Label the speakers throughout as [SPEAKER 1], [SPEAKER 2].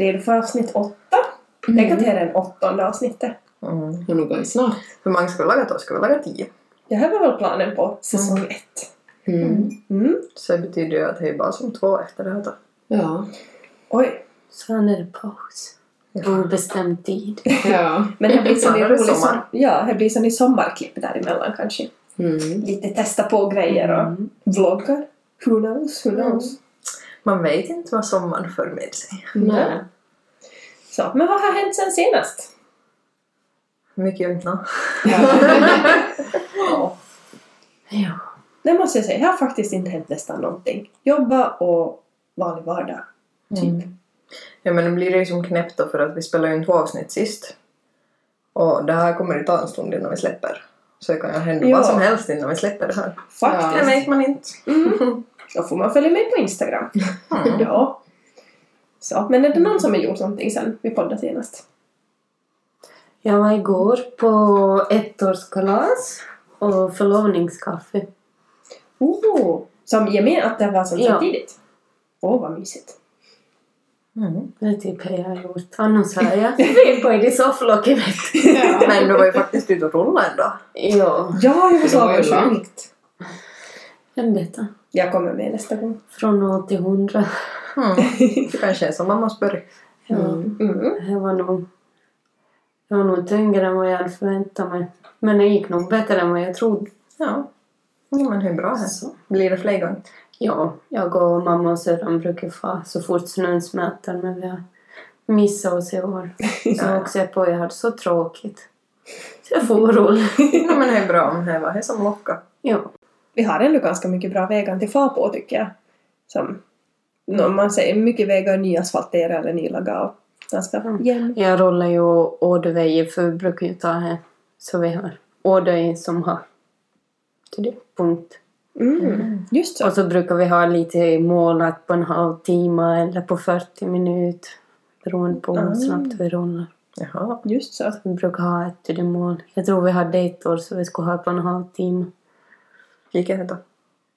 [SPEAKER 1] Redo för avsnitt åtta? Tänk att det här är den åttonde avsnittet.
[SPEAKER 2] Mm.
[SPEAKER 3] Och nu går vi snart.
[SPEAKER 2] Hur många ska vi laga då? Ska vi laga tio?
[SPEAKER 1] Det här var väl planen på säsong ett.
[SPEAKER 3] Mm.
[SPEAKER 1] Mm.
[SPEAKER 2] Så det betyder ju att det är bara som två efter det här då.
[SPEAKER 3] Ja.
[SPEAKER 1] Oj.
[SPEAKER 4] Sen är det paus. Obestämd tid.
[SPEAKER 3] Ja.
[SPEAKER 1] Men det blir
[SPEAKER 2] det är
[SPEAKER 1] rolig
[SPEAKER 2] sommar.
[SPEAKER 1] som, ja, det blir sån i sommarklipp däremellan kanske.
[SPEAKER 3] Mm.
[SPEAKER 1] Lite testa på grejer och
[SPEAKER 4] Mm.
[SPEAKER 1] vloggar. Who knows, who knows.
[SPEAKER 2] Man vet inte vad sommaren för med sig.
[SPEAKER 3] Nej.
[SPEAKER 1] Så, men vad har hänt sen senast?
[SPEAKER 2] Mycket nå.
[SPEAKER 1] Ja.
[SPEAKER 4] Ja.
[SPEAKER 1] Det måste jag säga, det har faktiskt inte hänt nästan någonting. Jobba och vanlig vardag. Typ.
[SPEAKER 2] Mm. Ja men nu blir det ju som knäppt då för att vi spelade ju in två avsnitt sist. Och det här kommer ju ta en stund innan vi släpper. Så det kan ju hända
[SPEAKER 1] Ja.
[SPEAKER 2] vad som helst innan vi släpper det här.
[SPEAKER 1] Faktiskt.
[SPEAKER 2] Det vet man inte.
[SPEAKER 1] Mm. Då får man följa med på Instagram.
[SPEAKER 2] Mm.
[SPEAKER 1] Ja. Så, men är det någon som har gjort någonting sen vi poddade senast?
[SPEAKER 4] Jag var igår på ettårskalas och förlovningskaffe.
[SPEAKER 1] Oh, som ger med att det var som
[SPEAKER 4] Ja.
[SPEAKER 1] samtidigt? Åh, oh, vad mysigt.
[SPEAKER 2] Mm.
[SPEAKER 4] Det är typ det jag har gjort. Annars har jag vippat i sofflocket vet du.
[SPEAKER 2] Men du var ju faktiskt ute och rullade ändå.
[SPEAKER 4] Ja,
[SPEAKER 1] Ja, jag var så avundsjuk.
[SPEAKER 4] vem detta?
[SPEAKER 1] Jag kommer med nästa gång.
[SPEAKER 4] Från 0 till 100.
[SPEAKER 2] Mm. Det kanske är som man måste börja.
[SPEAKER 4] Ja.
[SPEAKER 1] Mm.
[SPEAKER 4] Det var nog... Det var nog tyngre än vad jag hade förväntat mig. Men det gick nog bättre än vad jag trodde.
[SPEAKER 2] Ja. ja men hur bra här.
[SPEAKER 4] Så.
[SPEAKER 2] Blir det fler gånger?
[SPEAKER 4] Ja, jag och mamma och syrran brukar få så fort snön smälter men vi har missat oss i år. Så
[SPEAKER 2] Ja.
[SPEAKER 4] också på jag hade så tråkigt. Så jag får rulla.
[SPEAKER 2] Ja men det är bra om det var det som lockar.
[SPEAKER 4] Ja.
[SPEAKER 1] Vi har ändå ganska mycket bra vägar till far på tycker jag. Som, no, man säger mycket vägar nyasfalterade eller nylagade och ganska
[SPEAKER 4] Mm.
[SPEAKER 1] jämn.
[SPEAKER 4] Jag rullar ju Ådöveje för vi brukar ju ta här. Så vi har Ådöje som har till det punkt.
[SPEAKER 1] Mm. Just så.
[SPEAKER 4] Och så brukar vi ha lite målat på en halvtimme eller på 40 minuter. Beroende på
[SPEAKER 1] Ah.
[SPEAKER 4] hur snabbt vi rullar.
[SPEAKER 2] Jaha.
[SPEAKER 1] Just så.
[SPEAKER 4] Vi brukar ha ett till det mål. Jag tror vi hade ett år så vi skulle ha på en halvtimme.
[SPEAKER 2] Gick det då?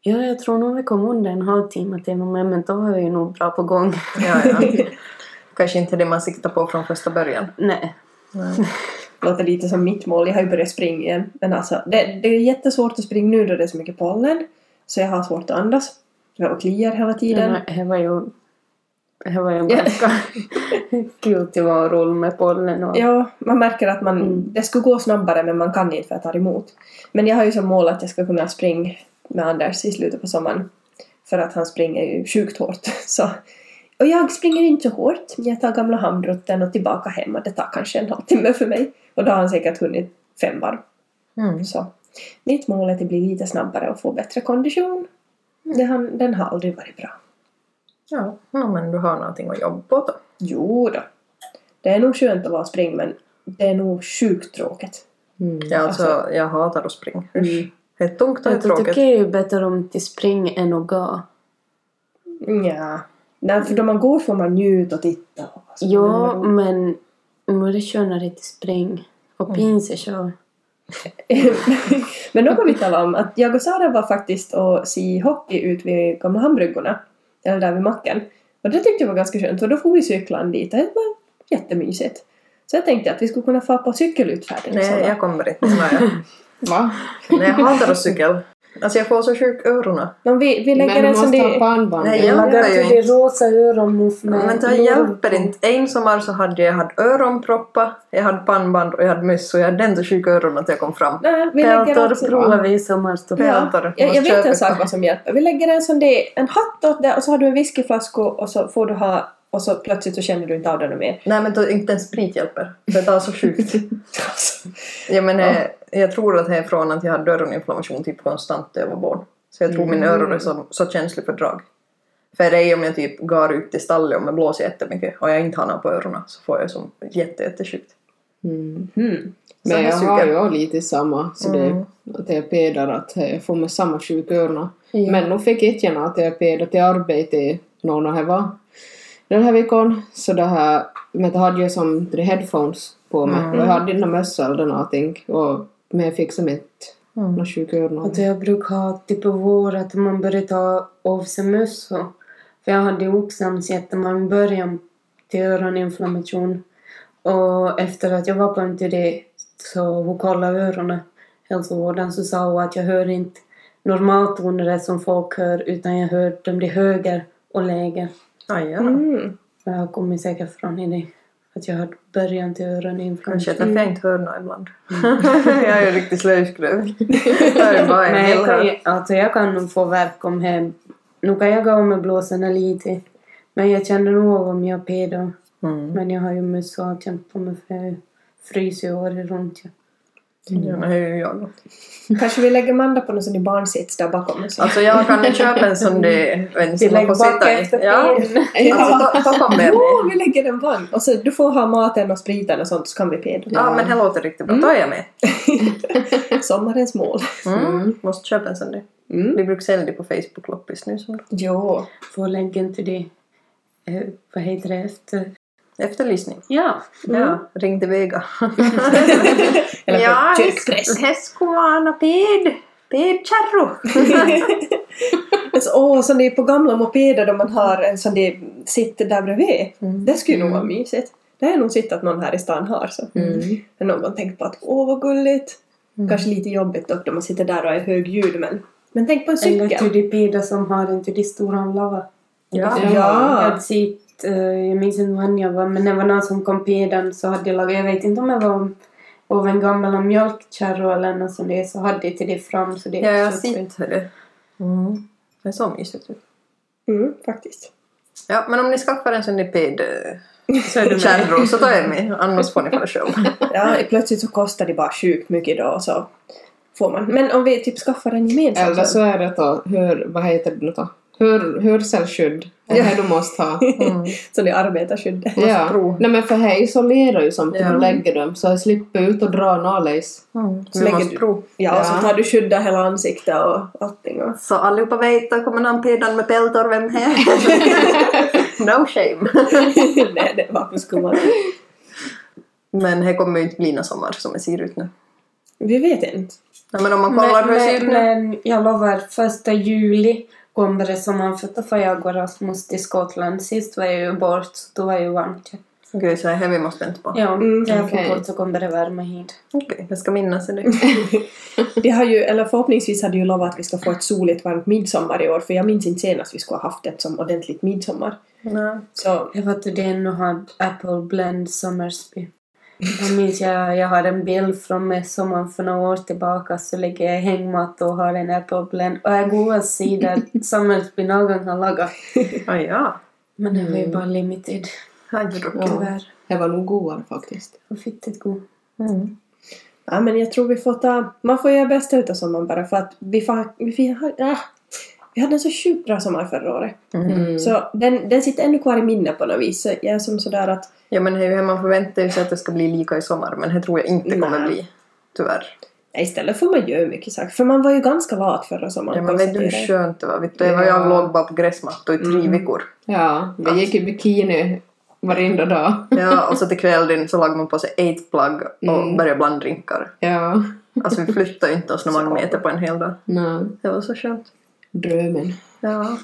[SPEAKER 4] Ja, jag tror nog vi kom under en halvtimme till och med, men då var vi ju nog bra på gång.
[SPEAKER 2] Ja, ja. Kanske inte det man siktar på från första början.
[SPEAKER 4] Nej.
[SPEAKER 2] Nej.
[SPEAKER 1] låter lite som mitt mål. Jag har ju börjat springa igen. Men alltså, det, det är jättesvårt att springa nu då det är så mycket pollen. Så jag har svårt att andas. Jag kliar hela tiden.
[SPEAKER 4] Det var ju, det var
[SPEAKER 1] Ja.
[SPEAKER 4] ganska och rulla med pollen och...
[SPEAKER 1] Ja, man märker att man,
[SPEAKER 4] Mm.
[SPEAKER 1] det skulle gå snabbare men man kan inte för att ta emot. Men jag har ju som mål att jag ska kunna springa med Anders i slutet på sommaren. För att han springer ju sjukt hårt. Så. Och jag springer inte så hårt. Jag tar gamla hamnrutten och tillbaka hem och det tar kanske en halvtimme för mig. Och då har han säkert hunnit fem varv.
[SPEAKER 2] Mm.
[SPEAKER 1] Så mitt mål är att bli lite snabbare och få bättre kondition. Det har, den har aldrig varit bra.
[SPEAKER 2] Ja, ja, men du har någonting att jobba på då.
[SPEAKER 1] Jo då. Det är nog skönt att vara spring men det är nog sjukt tråkigt.
[SPEAKER 3] Mm.
[SPEAKER 2] Ja, alltså, jag hatar att springa.
[SPEAKER 1] Mm.
[SPEAKER 2] Det är tungt och det är
[SPEAKER 4] Jag tycker
[SPEAKER 2] tråkigt.
[SPEAKER 4] det är ju bättre om till spring än att gå.
[SPEAKER 1] Ja. Nej, för då man går får man njuta och titta. Alltså,
[SPEAKER 4] Ja,
[SPEAKER 1] men-
[SPEAKER 4] nu är det skönare till spring. Och pinse själv.
[SPEAKER 1] men då kan vi tala om att jag och Sara var faktiskt och se hockey ut vid gamla hamnbryggorna. Eller där vid macken. Och det tyckte jag var ganska skönt för då får vi cykla dit och det var jättemysigt. Så jag tänkte att vi skulle kunna få på cykelutfärden.
[SPEAKER 2] Nej, jag kommer inte. Nej,
[SPEAKER 3] Va?
[SPEAKER 2] Nej, jag hatar att cykel. Alltså jag får så sjuk öronen.
[SPEAKER 1] Men vi, vi lägger
[SPEAKER 3] Men du
[SPEAKER 1] en sån
[SPEAKER 3] måste ha
[SPEAKER 1] där...
[SPEAKER 3] pannband.
[SPEAKER 2] Nej,
[SPEAKER 4] Jag lagar
[SPEAKER 2] ju inte.
[SPEAKER 4] rosa öronmuff med
[SPEAKER 2] Men det hjälper inte. En sommar så hade jag, hade öronproppar, jag hade pannband och jag hade möss och jag hade ändå sjuka öron att jag kom fram.
[SPEAKER 1] Nej, vi lägger
[SPEAKER 4] Peltor provar vi i sommar.
[SPEAKER 1] Ja, jag, jag vet en sak vad som hjälper. Vi lägger en sån där, en hatt åt det och så har du en whiskyflaska och så får du ha och så plötsligt så känner du inte av den mer.
[SPEAKER 2] Nej men då, inte ens sprit hjälper. Det tar så sjukt. ja, men, eh, jag tror att det är från att jag hade öroninflammation typ konstant när jag var barn. Så jag tror min öron är så, så känslig för drag. För det är om jag typ går ut i stallet och jag blåser jättemycket och jag inte har på öronen så får jag som jätte, jättesjukt.
[SPEAKER 3] Mm. Men
[SPEAKER 2] det
[SPEAKER 3] jag har ju lite samma. Så
[SPEAKER 2] Mm.
[SPEAKER 3] det, att jag pedar att jag får med samma sjuka öron.
[SPEAKER 4] Ja.
[SPEAKER 3] Men nu fick jag gärna att jag pedar till arbete någon av var den här veckan. Så det här, men då hade jag som tre headphones på mig.
[SPEAKER 2] Mm.
[SPEAKER 3] Och jag hade inte mössa eller någonting. Och, men jag fick som ett
[SPEAKER 2] Mm.
[SPEAKER 3] några sjuka öron.
[SPEAKER 4] Att jag brukar ha typ på vår att man börjar ta av sig mössor. För jag hade ju när man började till öroninflammation. Och efter att jag var på NTD så hon kollade öronen, hälsovården, så sa hon att jag hör inte normaltoner som folk hör utan jag hör dem blir höger och lägre.
[SPEAKER 2] Aj, ja.
[SPEAKER 1] Mm.
[SPEAKER 4] Jag har kommit säkert från det. Att jag har början till
[SPEAKER 2] Kanske
[SPEAKER 4] öroninflammation.
[SPEAKER 2] är därför jag inte hör något ibland. jag är riktigt slöskruv. Jag är bara en
[SPEAKER 4] Men jag kan, ju- alltså jag kan nog få verk om hem. Nu kan jag gå med blåsorna lite. Men jag känner nog av om jag har pedo.
[SPEAKER 2] Mm.
[SPEAKER 4] Men jag har ju mössa att kämpa med för jag fryser ju året runt. Ja.
[SPEAKER 2] Ja, det är ju jag.
[SPEAKER 1] Kanske vi lägger Manda på någon sån i barnsits där bakom. Så.
[SPEAKER 2] Alltså jag kan köpa en sån där
[SPEAKER 4] Vi
[SPEAKER 2] som man får sitta i. Ja,
[SPEAKER 4] pinnen.
[SPEAKER 2] alltså ta, ta med.
[SPEAKER 1] Åh, vi lägger en vann! Och så du får ha maten och spriten och sånt så kan vi pedo.
[SPEAKER 2] Ja, men det låter riktigt bra. Då är jag med.
[SPEAKER 1] Sommarens mål.
[SPEAKER 2] Mm. Måste köpa en sån där.
[SPEAKER 1] Mm.
[SPEAKER 2] Vi brukar sälja det på Facebook-loppis nu. Som
[SPEAKER 1] Jo.
[SPEAKER 4] Får länken till det. Eh, vad heter det efter?
[SPEAKER 2] Efterlysning.
[SPEAKER 4] Ja.
[SPEAKER 2] Ja, ring till Vega.
[SPEAKER 1] Eller på kyrkpress.
[SPEAKER 2] hästkovan ped. Pedkärro.
[SPEAKER 1] Alltså, Åh, som det är på gamla mopeder då man har en sån där sitter där bredvid.
[SPEAKER 2] Mm.
[SPEAKER 1] Det skulle nog vara mysigt. Det har jag nog sett att någon här i stan har. Så.
[SPEAKER 3] Mm.
[SPEAKER 1] Men någon tänkt på att åh vad gulligt.
[SPEAKER 2] Mm.
[SPEAKER 1] Kanske lite jobbigt dock då man sitter där och är hög ljud men, men tänk på en
[SPEAKER 4] Eller
[SPEAKER 1] cykel.
[SPEAKER 4] till de pida som har en stora lava.
[SPEAKER 2] Ja.
[SPEAKER 4] Jag
[SPEAKER 1] Ja.
[SPEAKER 4] Eh, jag minns inte vem jag var, men det var någon som kom pedan så hade jag lagat, jag vet inte om det var av en gammal mjölkkärra eller något sånt där, så hade jag till det fram så det
[SPEAKER 2] Ja, jag har sett det. Mm. Det är så mysigt ut.
[SPEAKER 1] Mm, faktiskt.
[SPEAKER 2] Ja, men om ni skaffar en sån där ped
[SPEAKER 4] Så är du med.
[SPEAKER 2] kärro så tar jag med. Annars får ni det själv.
[SPEAKER 1] Ja, plötsligt så kostar det bara sjukt mycket då så får man. Men om vi typ skaffar en gemensam
[SPEAKER 3] Eller så är det då, hör, vad heter det nu då? Hör, hörselskydd. Det är det du måste ha.
[SPEAKER 2] Mm.
[SPEAKER 1] så det är arbetarskyddet.
[SPEAKER 3] ja. Nej men för här isolerar ju som till
[SPEAKER 2] Ja.
[SPEAKER 3] du lägger dem så jag slipper ut och dra nålis.
[SPEAKER 2] Mm.
[SPEAKER 1] Så lägger du-
[SPEAKER 2] prova.
[SPEAKER 1] Ja, och så
[SPEAKER 3] Ja.
[SPEAKER 1] tar du skydda hela ansiktet och allting. Och...
[SPEAKER 2] Så allihopa vet att kommer någon pedan med peltor, vem är? no shame.
[SPEAKER 1] Nej, det, varför skulle man...
[SPEAKER 2] Men det kommer ju inte bli någon sommar som det ser ut nu.
[SPEAKER 1] Vi vet inte.
[SPEAKER 2] Ja, men om man kollar hur det ser ut
[SPEAKER 4] men,
[SPEAKER 2] nu.
[SPEAKER 4] men jag lovar, första juli kommer det sommarfötter för jag och Rasmus till Skottland. Sist var jag ju bort, så då var jag ju varmt. ja.
[SPEAKER 2] Okej, så det här vi måste vänta på.
[SPEAKER 4] Ja,
[SPEAKER 1] Mm,
[SPEAKER 4] när jag
[SPEAKER 3] okej.
[SPEAKER 4] får bort så kommer det värma hit.
[SPEAKER 2] Okej, jag ska minnas det.
[SPEAKER 1] Det har ju, eller förhoppningsvis hade ju lovat att vi ska få ett soligt varmt midsommar i år för jag minns inte senast vi skulle ha haft ett som ordentligt midsommar.
[SPEAKER 2] Nej.
[SPEAKER 1] Så
[SPEAKER 4] Jag var till den och hade Apple Blend Summersby. Jag minns jag, jag har en bild från sommaren för några år tillbaka så ligger jag i hängmatta och har en Apple Blend och jag går och ser där någon har lagat.
[SPEAKER 2] Ah, ja.
[SPEAKER 4] Men det var ju
[SPEAKER 3] Mm.
[SPEAKER 4] bara limited,
[SPEAKER 2] då.
[SPEAKER 3] Ja.
[SPEAKER 4] tyvärr.
[SPEAKER 3] Det var nog godare faktiskt.
[SPEAKER 4] Fick det god.
[SPEAKER 2] Mm.
[SPEAKER 1] ja, men jag tror vi får ta... Man får göra bästa utav sommaren bara för att vi, får, vi, vi, ah, vi hade en så sjukt bra sommar förra året.
[SPEAKER 3] Mm.
[SPEAKER 1] Så den, den sitter ännu kvar i minnet på något vis. Så jag är som sådär att
[SPEAKER 2] Ja, men här man förväntar ju sig att det ska bli lika i sommar, men det tror jag inte kommer
[SPEAKER 1] Nej.
[SPEAKER 2] bli. Tyvärr.
[SPEAKER 1] ja, istället får man göra mycket saker. För man var ju ganska lat förra sommaren.
[SPEAKER 2] Ja, men vet du hur
[SPEAKER 1] jag.
[SPEAKER 2] skönt det var? Vet du, det var
[SPEAKER 3] Ja.
[SPEAKER 2] jag låg bara på gräsmattor i tre
[SPEAKER 1] Mm.
[SPEAKER 2] veckor.
[SPEAKER 3] Ja, vi gick i bikini varenda dag.
[SPEAKER 2] Ja, och så till kvällen så lagade man på sig eight plug och
[SPEAKER 3] Mm.
[SPEAKER 2] började blanda drinkar.
[SPEAKER 3] Ja.
[SPEAKER 2] Alltså vi flyttade ju inte oss några meter på en hel dag.
[SPEAKER 3] Nej,
[SPEAKER 2] Det var så skönt.
[SPEAKER 3] Drömmen.
[SPEAKER 2] Ja.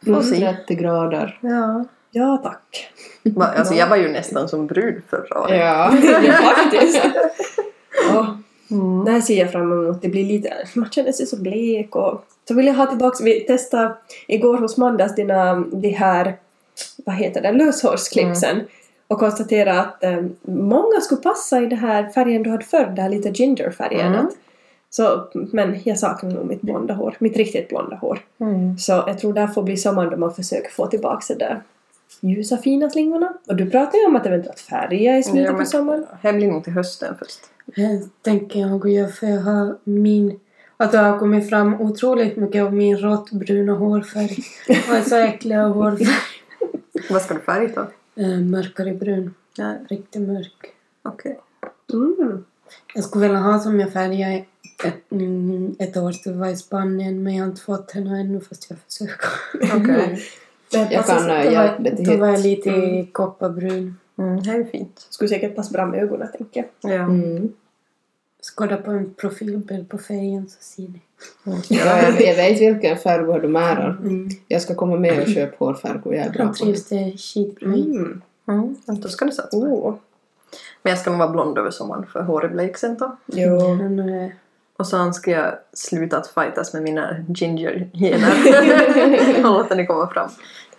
[SPEAKER 3] Plus
[SPEAKER 2] Får se.
[SPEAKER 3] 30 grader.
[SPEAKER 2] ja.
[SPEAKER 1] Ja, tack.
[SPEAKER 2] Alltså jag var ju nästan som brud förra året.
[SPEAKER 3] Ja.
[SPEAKER 1] faktiskt. Ja.
[SPEAKER 2] Mm.
[SPEAKER 1] Det här ser jag fram emot. Det blir lite... Man känner sig så blek och... Så vill jag ha tillbaka... Vi testade igår hos Mandas dina... De här... Vad heter det? Löshårsklipsen. Och konstaterade att eh, många skulle passa i det här färgen du hade förr. Det här lite gingerfärgen.
[SPEAKER 2] Mm.
[SPEAKER 1] Så, men jag saknar nog mitt blonda hår. Mitt riktigt blonda hår.
[SPEAKER 2] Mm.
[SPEAKER 1] Så jag tror det här får bli sommaren då man försöker få tillbaka de där ljusa fina slingorna. Och du pratar ju om att eventuellt färga i slutet
[SPEAKER 2] Ja,
[SPEAKER 1] på sommaren.
[SPEAKER 2] Blir nog till hösten först.
[SPEAKER 4] Det tänker jag att göra för jag har min... Att det har kommit fram otroligt mycket av min råttbruna hårfärg. Och så äckliga hårfärg.
[SPEAKER 2] Vad ska du färga då?
[SPEAKER 4] Eh, mörkare brun.
[SPEAKER 2] Ja,
[SPEAKER 4] Riktigt mörk.
[SPEAKER 2] okej.
[SPEAKER 1] Mm.
[SPEAKER 4] Jag skulle vilja ha som jag färgade ett, mm, ett år till var i Spanien men jag har inte fått henne ännu fast jag försöker.
[SPEAKER 1] Det
[SPEAKER 3] Jag
[SPEAKER 1] passar-
[SPEAKER 3] kan äh,
[SPEAKER 4] Då
[SPEAKER 3] hjälpa
[SPEAKER 4] var,
[SPEAKER 3] dig
[SPEAKER 4] då var jag lite
[SPEAKER 1] Mm.
[SPEAKER 4] kopparbrun.
[SPEAKER 2] Mm, det är ju fint.
[SPEAKER 1] skulle säkert passa bra med ögonen tänker jag.
[SPEAKER 2] Ja.
[SPEAKER 3] Mm.
[SPEAKER 4] Skåda på en profilbild på fejen så ser ni.
[SPEAKER 3] Ja, jag, jag vet vilken färg du märar. Jag ska komma med och köpa hårfärg och jag är bra på det.
[SPEAKER 4] trivs det skitbra.
[SPEAKER 1] Mm.
[SPEAKER 2] Mm. Då ska du satsa.
[SPEAKER 1] Oh.
[SPEAKER 2] Men jag ska nog vara blond över sommaren för håret blir sen då.
[SPEAKER 1] Jo.
[SPEAKER 4] Han är
[SPEAKER 2] Och sen ska jag sluta att fightas med mina ginger-gener. och låta det komma fram.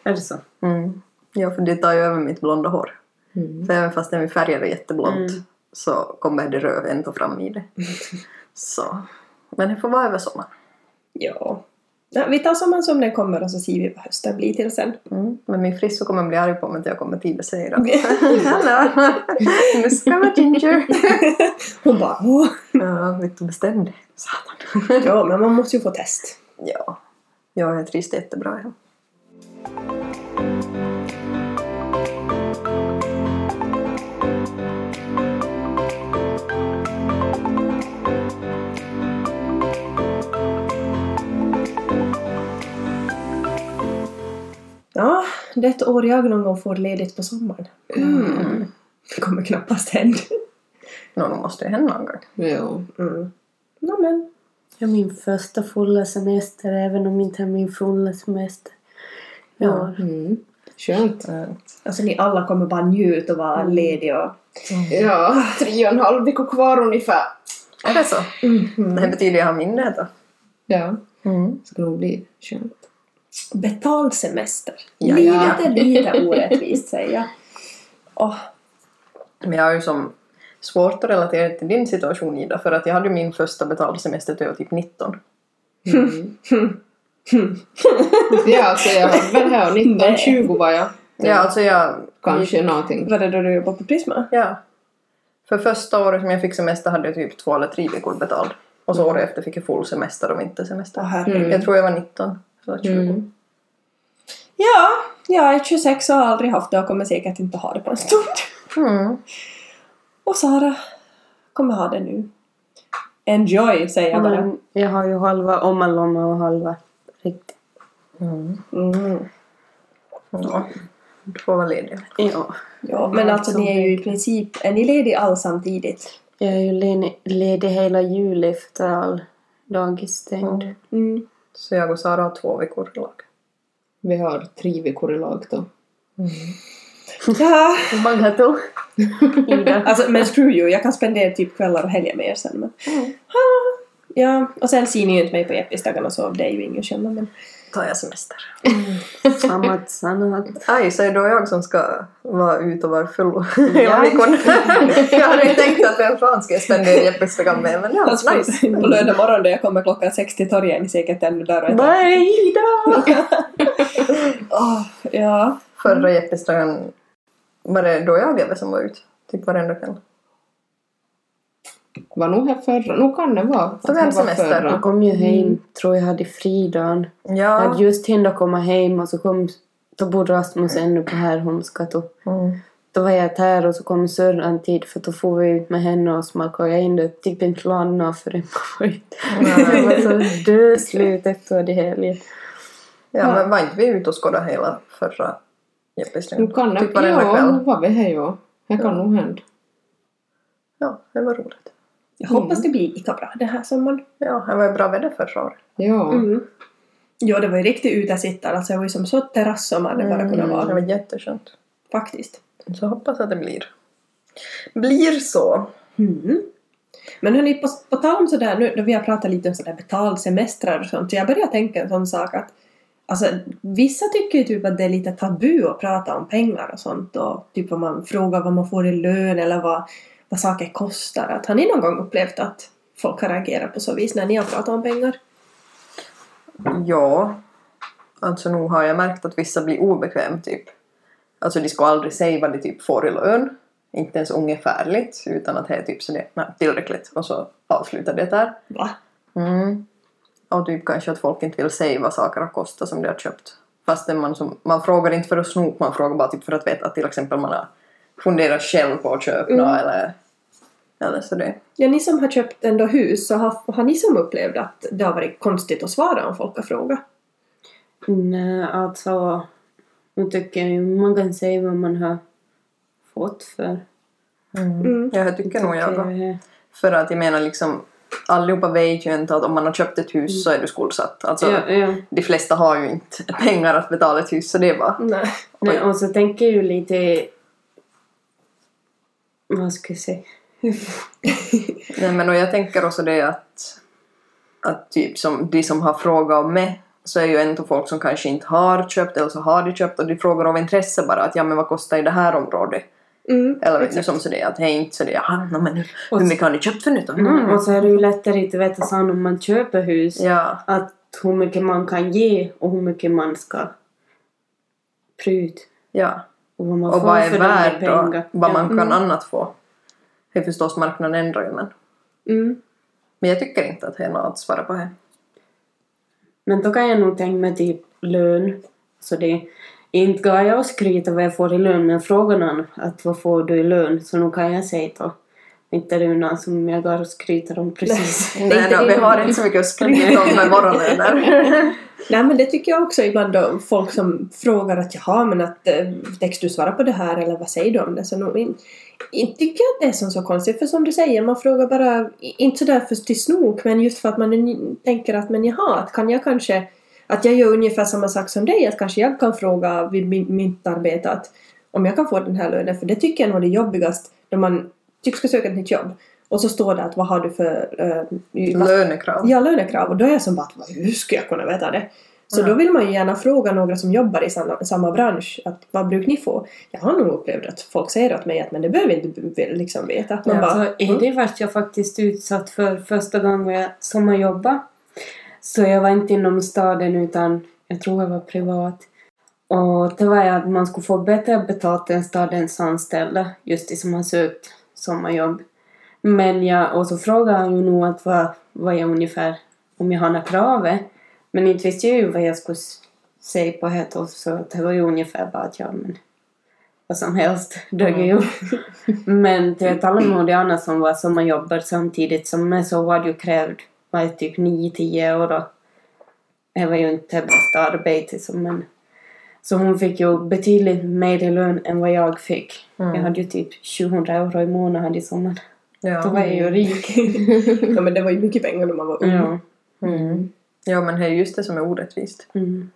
[SPEAKER 4] Är det så?
[SPEAKER 2] Mm. Ja, för det tar ju över mitt blonda hår.
[SPEAKER 3] Mm.
[SPEAKER 2] Så även fast färgar är jätteblont
[SPEAKER 4] Mm.
[SPEAKER 2] så kommer det röd ändå fram i det. Så. Men det får vara över sommaren.
[SPEAKER 1] Ja. Ja. Vi tar sommaren som den kommer och så ser vi vad hösten blir till sen.
[SPEAKER 2] Mm. Men min frisso kommer bli arg på mig att jag kommer tid att Hallå, nu ska vara ginger.
[SPEAKER 1] Hon bara åh.
[SPEAKER 2] ja, vet du bestämde. Satan.
[SPEAKER 1] Ja, men man måste ju få test.
[SPEAKER 2] ja, jag trivs jättebra. Ja.
[SPEAKER 1] Det är ett år jag någon gång får ledigt på sommaren.
[SPEAKER 2] Mm.
[SPEAKER 1] Det kommer knappast hända.
[SPEAKER 2] Nå, då måste det hända någon gång.
[SPEAKER 3] Ja.
[SPEAKER 1] Mm. Nå men.
[SPEAKER 4] Ja, min första fulla semester även om inte är min fulla semester. Ja.
[SPEAKER 3] Mm. Skönt.
[SPEAKER 2] Mm.
[SPEAKER 1] Alltså ni alla kommer bara njuta och vara lediga och...
[SPEAKER 3] Ja, tre och en halv vecka kvar ungefär.
[SPEAKER 2] Är det så? Det här betyder jag har minne då.
[SPEAKER 3] Ja,
[SPEAKER 2] Mm.
[SPEAKER 3] ska nog bli skönt.
[SPEAKER 1] Betald semester.
[SPEAKER 2] Ja, ja.
[SPEAKER 1] lite orättvist säger jag. Åh,
[SPEAKER 2] Men jag har ju som svårt att relatera till din situation Ida för att jag hade min första betalda semester till jag var typ 19.
[SPEAKER 3] Mm. ja, alltså jag hade väl här 1920 var jag.
[SPEAKER 2] Ja, alltså jag...
[SPEAKER 3] Kanske någonting.
[SPEAKER 1] var det då du jobbade på Prisma?
[SPEAKER 2] Ja. För första året som jag fick semester hade jag typ två eller tre veckor betald. Och så året efter fick jag full semester och vintersemester.
[SPEAKER 1] Åh herregud.
[SPEAKER 3] Mm.
[SPEAKER 2] Jag tror jag var 19 eller 20.
[SPEAKER 3] Mm.
[SPEAKER 1] Ja, jag är 26 och har aldrig haft det och kommer säkert inte ha det på en stund.
[SPEAKER 2] Mm.
[SPEAKER 1] Och Sara kommer ha det nu. Enjoy säger jag bara.
[SPEAKER 4] Men jag har ju halva ommalomma och halva riktigt.
[SPEAKER 2] Mm.
[SPEAKER 1] Mm.
[SPEAKER 2] Ja. Du får vara ledig.
[SPEAKER 4] Ja.
[SPEAKER 1] Ja, men alltså ni är ju i princip, är ni lediga all samtidigt?
[SPEAKER 4] Jag är ju ledig, ledig hela juli efter all dagis stängd.
[SPEAKER 2] Mm.
[SPEAKER 1] Mm.
[SPEAKER 2] Så jag och Sara har två veckor i lag.
[SPEAKER 3] Vi har tre veckor i lag då.
[SPEAKER 1] Ja,
[SPEAKER 4] Bagato. Ida.
[SPEAKER 1] alltså men screw you, jag kan spendera typ kvällar och helger med er sen men... Ah, Ja, och sen ser ni ju inte mig på Eppisdagarna så det är ju ingen skillnad men...
[SPEAKER 2] Tar jag semester.
[SPEAKER 4] Sammat, sammat.
[SPEAKER 2] Aj, så är det då jag som ska vara ute och vara full hela veckan. jag hade ju tänkt att vem fan ska jag spendera Jeppesdagen med men ja,
[SPEAKER 1] Alltså,
[SPEAKER 2] nice.
[SPEAKER 1] På lördag morgon då jag kommer klockan sex till torget är ni säkert ännu där och
[SPEAKER 4] Vad är Ida?
[SPEAKER 1] Åh, ja.
[SPEAKER 2] Förra Jeppesdagen var det då jag som var ute. Typ varenda kväll.
[SPEAKER 3] Var nog här förra. Nog kan det vara. var förra.
[SPEAKER 4] Jag kom ju hem, tror jag hade fridagen. Jag
[SPEAKER 2] Ja.
[SPEAKER 4] hade just hinner komma hem och så kom då bodde Rasmus ännu på Härholmsgatan.
[SPEAKER 2] Mm.
[SPEAKER 4] Då var jag här och så kom Sörran tid för då får vi ut med henne och smakade in det. Typ inte landa förrän på ut. Jag var så döslut efter det helgen.
[SPEAKER 2] ja, men var inte vi ute och skådade hela förra
[SPEAKER 3] det.
[SPEAKER 2] Typ varenda
[SPEAKER 3] Ja,
[SPEAKER 2] kväll.
[SPEAKER 3] nu var vi här ja. Det kan nog hända.
[SPEAKER 2] Ja, det var roligt.
[SPEAKER 1] Jag hoppas det blir lika bra den här sommaren.
[SPEAKER 2] Ja, det var bra väder förra året.
[SPEAKER 3] Ja.
[SPEAKER 1] Mm. Ja, det var ju riktigt utesittare. Alltså det var ju som så terrass som hade bara kunnat
[SPEAKER 2] Det
[SPEAKER 1] vara.
[SPEAKER 2] var jätteskönt.
[SPEAKER 1] Faktiskt.
[SPEAKER 2] Så hoppas att det blir. Blir så.
[SPEAKER 1] Mm. Men hörni, på, på tal om sådär nu då vi har pratat lite om sådär betald semestrar och sånt, så jag börjar tänka en sån sak att Alltså, vissa tycker ju typ att det är lite tabu att prata om pengar och sånt och typ vad man frågar vad man får i lön eller vad, vad saker kostar. Att, har ni någon gång upplevt att folk har reagerat på så vis när ni har pratat om pengar?
[SPEAKER 2] Ja. Alltså nog har jag märkt att vissa blir obekväm typ. Alltså de ska aldrig säga vad de typ får i lön. Inte ens ungefärligt utan att det är typ så det nej, tillräckligt och så avslutar det där.
[SPEAKER 1] Va?
[SPEAKER 2] Mm. Och typ kanske att folk inte vill säga vad saker har kostat som de har köpt. Fast man, som, man frågar inte för att snoka, man frågar bara typ för att veta att till exempel man har funderat själv på att köpa
[SPEAKER 1] Mm.
[SPEAKER 2] något eller, eller så det.
[SPEAKER 1] Ja, ni som har köpt ändå hus, så har, har ni som upplevt att det har varit konstigt att svara om folk har frågat?
[SPEAKER 4] Nej, alltså... Nu tycker jag ju man kan säga vad man har fått för.
[SPEAKER 1] Mm.
[SPEAKER 2] Ja, jag tycker nog jag.
[SPEAKER 4] Tycker jag.
[SPEAKER 2] För att jag menar liksom allihopa vet ju inte att om man har köpt ett hus så är du skuldsatt. Alltså,
[SPEAKER 4] Ja, ja.
[SPEAKER 2] de flesta har ju inte pengar att betala ett hus så det är bara...
[SPEAKER 1] Nej.
[SPEAKER 4] Nej, och så tänker jag ju lite... Vad ska jag säga?
[SPEAKER 2] Nej men och jag tänker också det att, att typ som de som har frågat om mig så är ju ändå folk som kanske inte har köpt eller så har de köpt och de frågar av intresse bara att ja men vad kostar i det här området?
[SPEAKER 1] Mm,
[SPEAKER 2] Eller vet du som så det att hej inte så det jaha no, men hur, mycket har ni köpt för nu då?
[SPEAKER 4] Mm, och så är det ju lättare att veta sen om man köper hus.
[SPEAKER 2] Ja,
[SPEAKER 4] Att hur mycket man kan ge och hur mycket man ska prut.
[SPEAKER 2] ja.
[SPEAKER 4] Och vad man
[SPEAKER 2] Och vad är värd och vad man kan
[SPEAKER 1] Mm.
[SPEAKER 2] annat få. Det är förstås marknaden ändrar ju men.
[SPEAKER 1] Mm.
[SPEAKER 2] Men jag tycker inte att det är något att svara på här.
[SPEAKER 4] Men då kan jag nog tänka mig typ lön. Så det inte går jag och skryta vad jag får i lön men frågar någon att vad får du i lön så nu kan jag säga då. Inte någon som jag går och skryter om precis.
[SPEAKER 2] Nej,
[SPEAKER 1] inte
[SPEAKER 2] no, vi har inte så mycket att skryta om med våra löner.
[SPEAKER 1] Nej men det tycker jag också ibland då folk som frågar att jaha men att eh, täcks du svara på det här eller vad säger du om det? Så nog in, inte tycker jag att det är som så konstigt för som du säger man frågar bara, inte sådär för till snok men just för att man tänker att men jaha att kan jag kanske att jag gör ungefär samma sak som dig att kanske jag kan fråga vid mitt arbete att om jag kan få den här lönen för det tycker jag nog är det jobbigast när man typ ska söka ett nytt jobb och så står det att vad har du för eh,
[SPEAKER 2] Lönekrav.
[SPEAKER 1] Ja, lönekrav. Och då är jag som bara, "Vad- hur ska jag kunna veta det? Så
[SPEAKER 2] Ja.
[SPEAKER 1] då vill man ju gärna fråga några som jobbar i samma, samma bransch, att vad brukar ni få? Jag har nog upplevt att folk säger åt mig att men det behöver inte b- liksom veta. Att man
[SPEAKER 2] Ja,
[SPEAKER 1] bara,
[SPEAKER 4] Så är det vart jag faktiskt utsatt för första gången jag sommarjobbade. Så jag var inte inom staden utan jag tror jag var privat. Och det var att man skulle få bättre betalt än stadens anställda, just de som har sökt sommarjobb. Men jag, och så frågade han ju nog att vad, vad jag ungefär, om jag har några krav. Men inte visste jag ju vad jag skulle säga på det och så det var ju ungefär bara att ja men vad som helst dög ju. Men till att alla nog de andra som var sommarjobbar samtidigt som mig så var det ju krävd var typ 9-10 år och det var ju inte det bästa arbetet som men så hon fick ju betydligt mer lön än vad jag fick.
[SPEAKER 2] Mm.
[SPEAKER 4] Jag hade ju typ 700 euro i månaden i sommar.
[SPEAKER 2] Ja.
[SPEAKER 4] Då var jag ju rik.
[SPEAKER 1] ja men det var ju mycket pengar när man var ung.
[SPEAKER 4] ja.
[SPEAKER 2] Mm. ja, men det är just det som är orättvist.
[SPEAKER 4] Mm.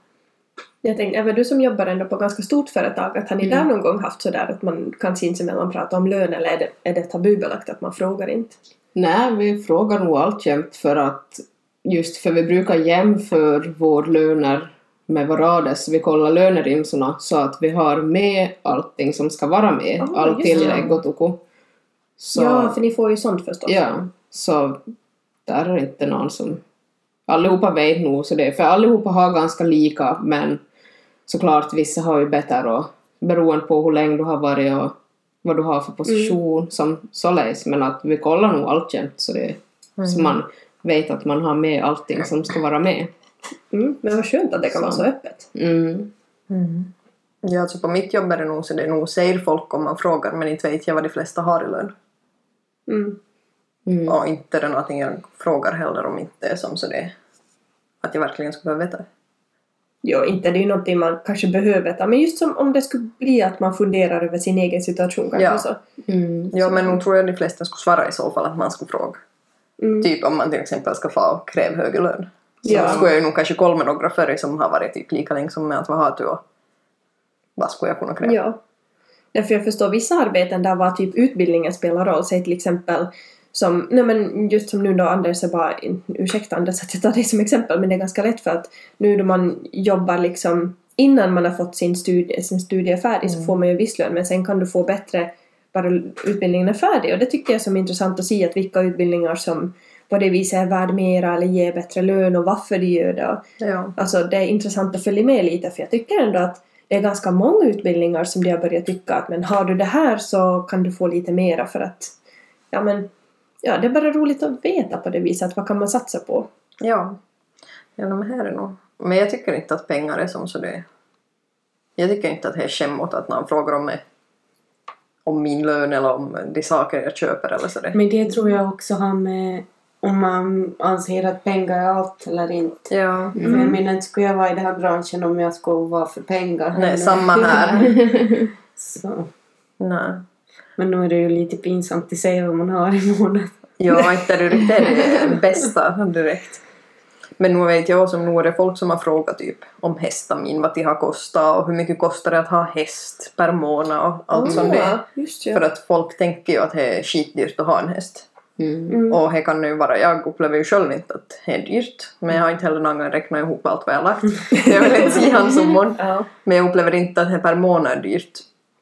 [SPEAKER 1] Jag tänkte, även du som jobbar ändå på ganska stort företag, att har ni där någon gång haft sådär att man kan sinsemellan prata om lön eller är det, är det tabubelagt att man frågar inte?
[SPEAKER 3] Nej, vi frågar nog alltjämt för att just för vi brukar jämföra vår löner med varandras. Vi kollar lönerimsorna så att vi har med allting som ska vara med.
[SPEAKER 1] Ah,
[SPEAKER 3] All tillägg och toko. Så,
[SPEAKER 1] Ja, för ni får ju sånt förstås.
[SPEAKER 3] ja, så där är inte någon som... Allihopa vet nog så det, för allihopa har ganska lika men såklart vissa har ju bättre och beroende på hur länge du har varit och vad du har för position som således men att vi kollar nog alltjämt så det så man vet att man har med allting som ska vara med.
[SPEAKER 1] Mm, men vad skönt att det kan vara
[SPEAKER 3] Så.
[SPEAKER 1] så öppet.
[SPEAKER 3] Mm.
[SPEAKER 2] Ja, alltså på mitt jobb är det nog så det nog säger folk om man frågar men inte vet jag vad de flesta har i lön.
[SPEAKER 1] Mm.
[SPEAKER 3] Mm.
[SPEAKER 2] Och inte är det någonting jag frågar heller om inte är som så det är. Att jag verkligen skulle behöva veta.
[SPEAKER 1] Jo, inte det är ju någonting man kanske behöver veta, men just som om det skulle bli att man funderar över sin egen situation kanske
[SPEAKER 2] Ja.
[SPEAKER 1] så.
[SPEAKER 3] Mm.
[SPEAKER 2] Ja, men nog tror jag de flesta skulle svara i så fall att man skulle fråga.
[SPEAKER 1] Mm.
[SPEAKER 2] Typ om man till exempel ska få och kräva högre lön. Så
[SPEAKER 1] Ja.
[SPEAKER 2] skulle jag ju nog kanske kolla med några före som har varit typ lika länge som mig att vad har du och vad skulle jag kunna kräva?
[SPEAKER 1] Ja. Därför jag förstår vissa arbeten där var typ utbildningen spelar roll. Säg till exempel som, nej men just som nu då Anders är bara, ursäkta Anders att jag tar dig som exempel men det är ganska lätt för att nu då man jobbar liksom innan man har fått sin studie, sin studie färdig så får man ju viss lön men sen kan du få bättre bara utbildningen är färdig och det tycker jag är som intressant att se att vilka utbildningar som på det viset är värd mera eller ger bättre lön och varför de gör det.
[SPEAKER 2] Ja.
[SPEAKER 1] Alltså det är intressant att följa med lite för jag tycker ändå att det är ganska många utbildningar som de har börjat tycka att men har du det här så kan du få lite mera för att ja men ja det är bara roligt att veta på det viset att vad kan man satsa på.
[SPEAKER 2] Ja. Ja, men här är nog. Men jag tycker inte att pengar är som så det Jag tycker inte att det är skämmigt att någon frågar om mig om min lön eller om de saker jag köper eller så det.
[SPEAKER 4] Men det tror jag också har med om man anser att pengar är allt eller inte.
[SPEAKER 2] Ja.
[SPEAKER 4] För jag menar inte skulle jag vara i den här branschen om jag skulle vara för pengar.
[SPEAKER 2] Nej, samma här.
[SPEAKER 4] Så.
[SPEAKER 2] Nej.
[SPEAKER 4] Men nu är det ju lite pinsamt att säga vad man har i månaden.
[SPEAKER 2] Ja, inte är det riktigt det bästa direkt. Men nu vet jag som nu är det folk som har frågat typ om hästamin, vad det har kostat och hur mycket kostar det att ha häst per månad och allt sånt där.
[SPEAKER 1] Ja, just ja.
[SPEAKER 2] För att folk tänker ju att det är skitdyrt att ha en häst.
[SPEAKER 3] Mm.
[SPEAKER 1] Mm.
[SPEAKER 2] Och det kan ju vara, jag upplever ju själv inte att det är dyrt. Men jag har inte heller någon gång räknat ihop allt vad jag har lagt. jag vill inte säga hans summor.
[SPEAKER 1] Ja.
[SPEAKER 2] Men jag upplever inte att det per månad är dyrt.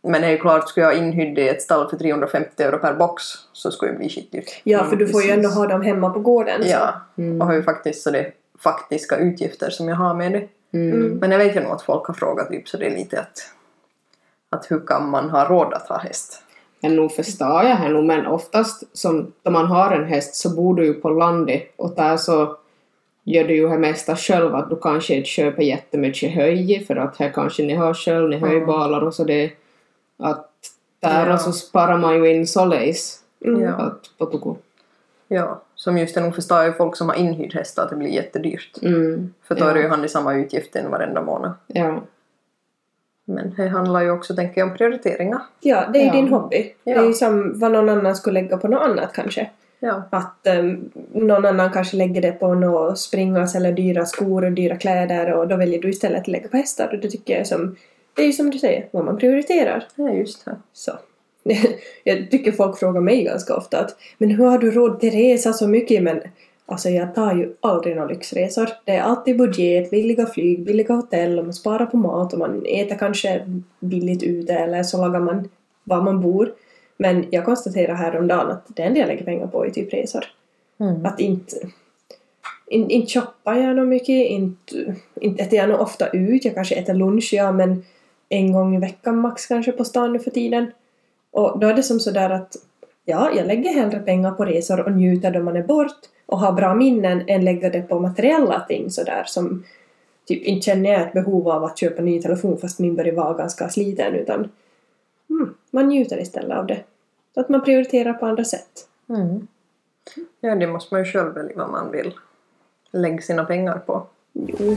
[SPEAKER 2] Men det är ju klart, skulle jag inhydd i ett stall för 350 euro per box så skulle det bli skitdyrt.
[SPEAKER 1] ja, för du får ju ändå ha dem hemma på gården. så-
[SPEAKER 2] Ja,
[SPEAKER 3] Mm.
[SPEAKER 2] och har ju faktiskt så det faktiska utgifter som jag har med det.
[SPEAKER 3] Mm.
[SPEAKER 2] Men jag vet ju nog att folk har frågat typ så det är lite att, att hur kan man ha råd att ha häst?
[SPEAKER 3] Men nog förstår jag nu, men oftast som då man har en häst så bor du ju på landet och där så gör du ju det mesta själv att du kanske inte köper jättemycket höj för att här kanske ni har själv, ni höjbalar och så det att där
[SPEAKER 2] Ja.
[SPEAKER 3] och så sparar man ju in således
[SPEAKER 1] Mm.
[SPEAKER 2] Ja.
[SPEAKER 3] att på tuku.
[SPEAKER 2] Ja, som just det nog förstår ju folk som har inhyrd häst att det blir jättedyrt.
[SPEAKER 3] Mm.
[SPEAKER 2] För då är det
[SPEAKER 3] Ja.
[SPEAKER 2] ju han i samma utgifter varenda månad.
[SPEAKER 3] Ja.
[SPEAKER 2] Men det handlar ju också, tänker jag, om prioriteringar.
[SPEAKER 1] Ja, det är ju
[SPEAKER 3] Ja.
[SPEAKER 1] din hobby. Det är
[SPEAKER 2] Ja.
[SPEAKER 1] ju som vad någon annan skulle lägga på något annat kanske.
[SPEAKER 2] Ja.
[SPEAKER 1] Att um, någon annan kanske lägger det på något springas eller dyra skor och dyra kläder och då väljer du istället att lägga på hästar och det tycker jag är som, det är ju som du säger, vad man prioriterar.
[SPEAKER 2] Är just det.
[SPEAKER 1] Så. jag tycker folk frågar mig ganska ofta att men hur har du råd till resa så mycket? Men alltså jag tar ju aldrig några lyxresor. Det är alltid budget, billiga flyg, billiga hotell och man sparar på mat och man äter kanske billigt ute eller så lagar man var man bor. Men jag konstaterar häromdagen att det enda jag lägger pengar på är typ resor.
[SPEAKER 2] Mm.
[SPEAKER 1] Att inte, in, inte shoppar jag nog mycket, inte, inte äter jag nog ofta ut. Jag kanske äter lunch, ja, men en gång i veckan max kanske på stan nu för tiden. Och då är det som sådär att ja, jag lägger hellre pengar på resor och njuter då man är bort och har bra minnen än lägger det på materiella ting sådär som typ inte känner jag ett behov av att köpa ny telefon fast min börjar vara ganska sliten utan mm, man njuter istället av det. Så att man prioriterar på andra sätt.
[SPEAKER 2] Mm. Ja, det måste man ju själv välja vad man vill lägga sina pengar på.
[SPEAKER 1] Jo.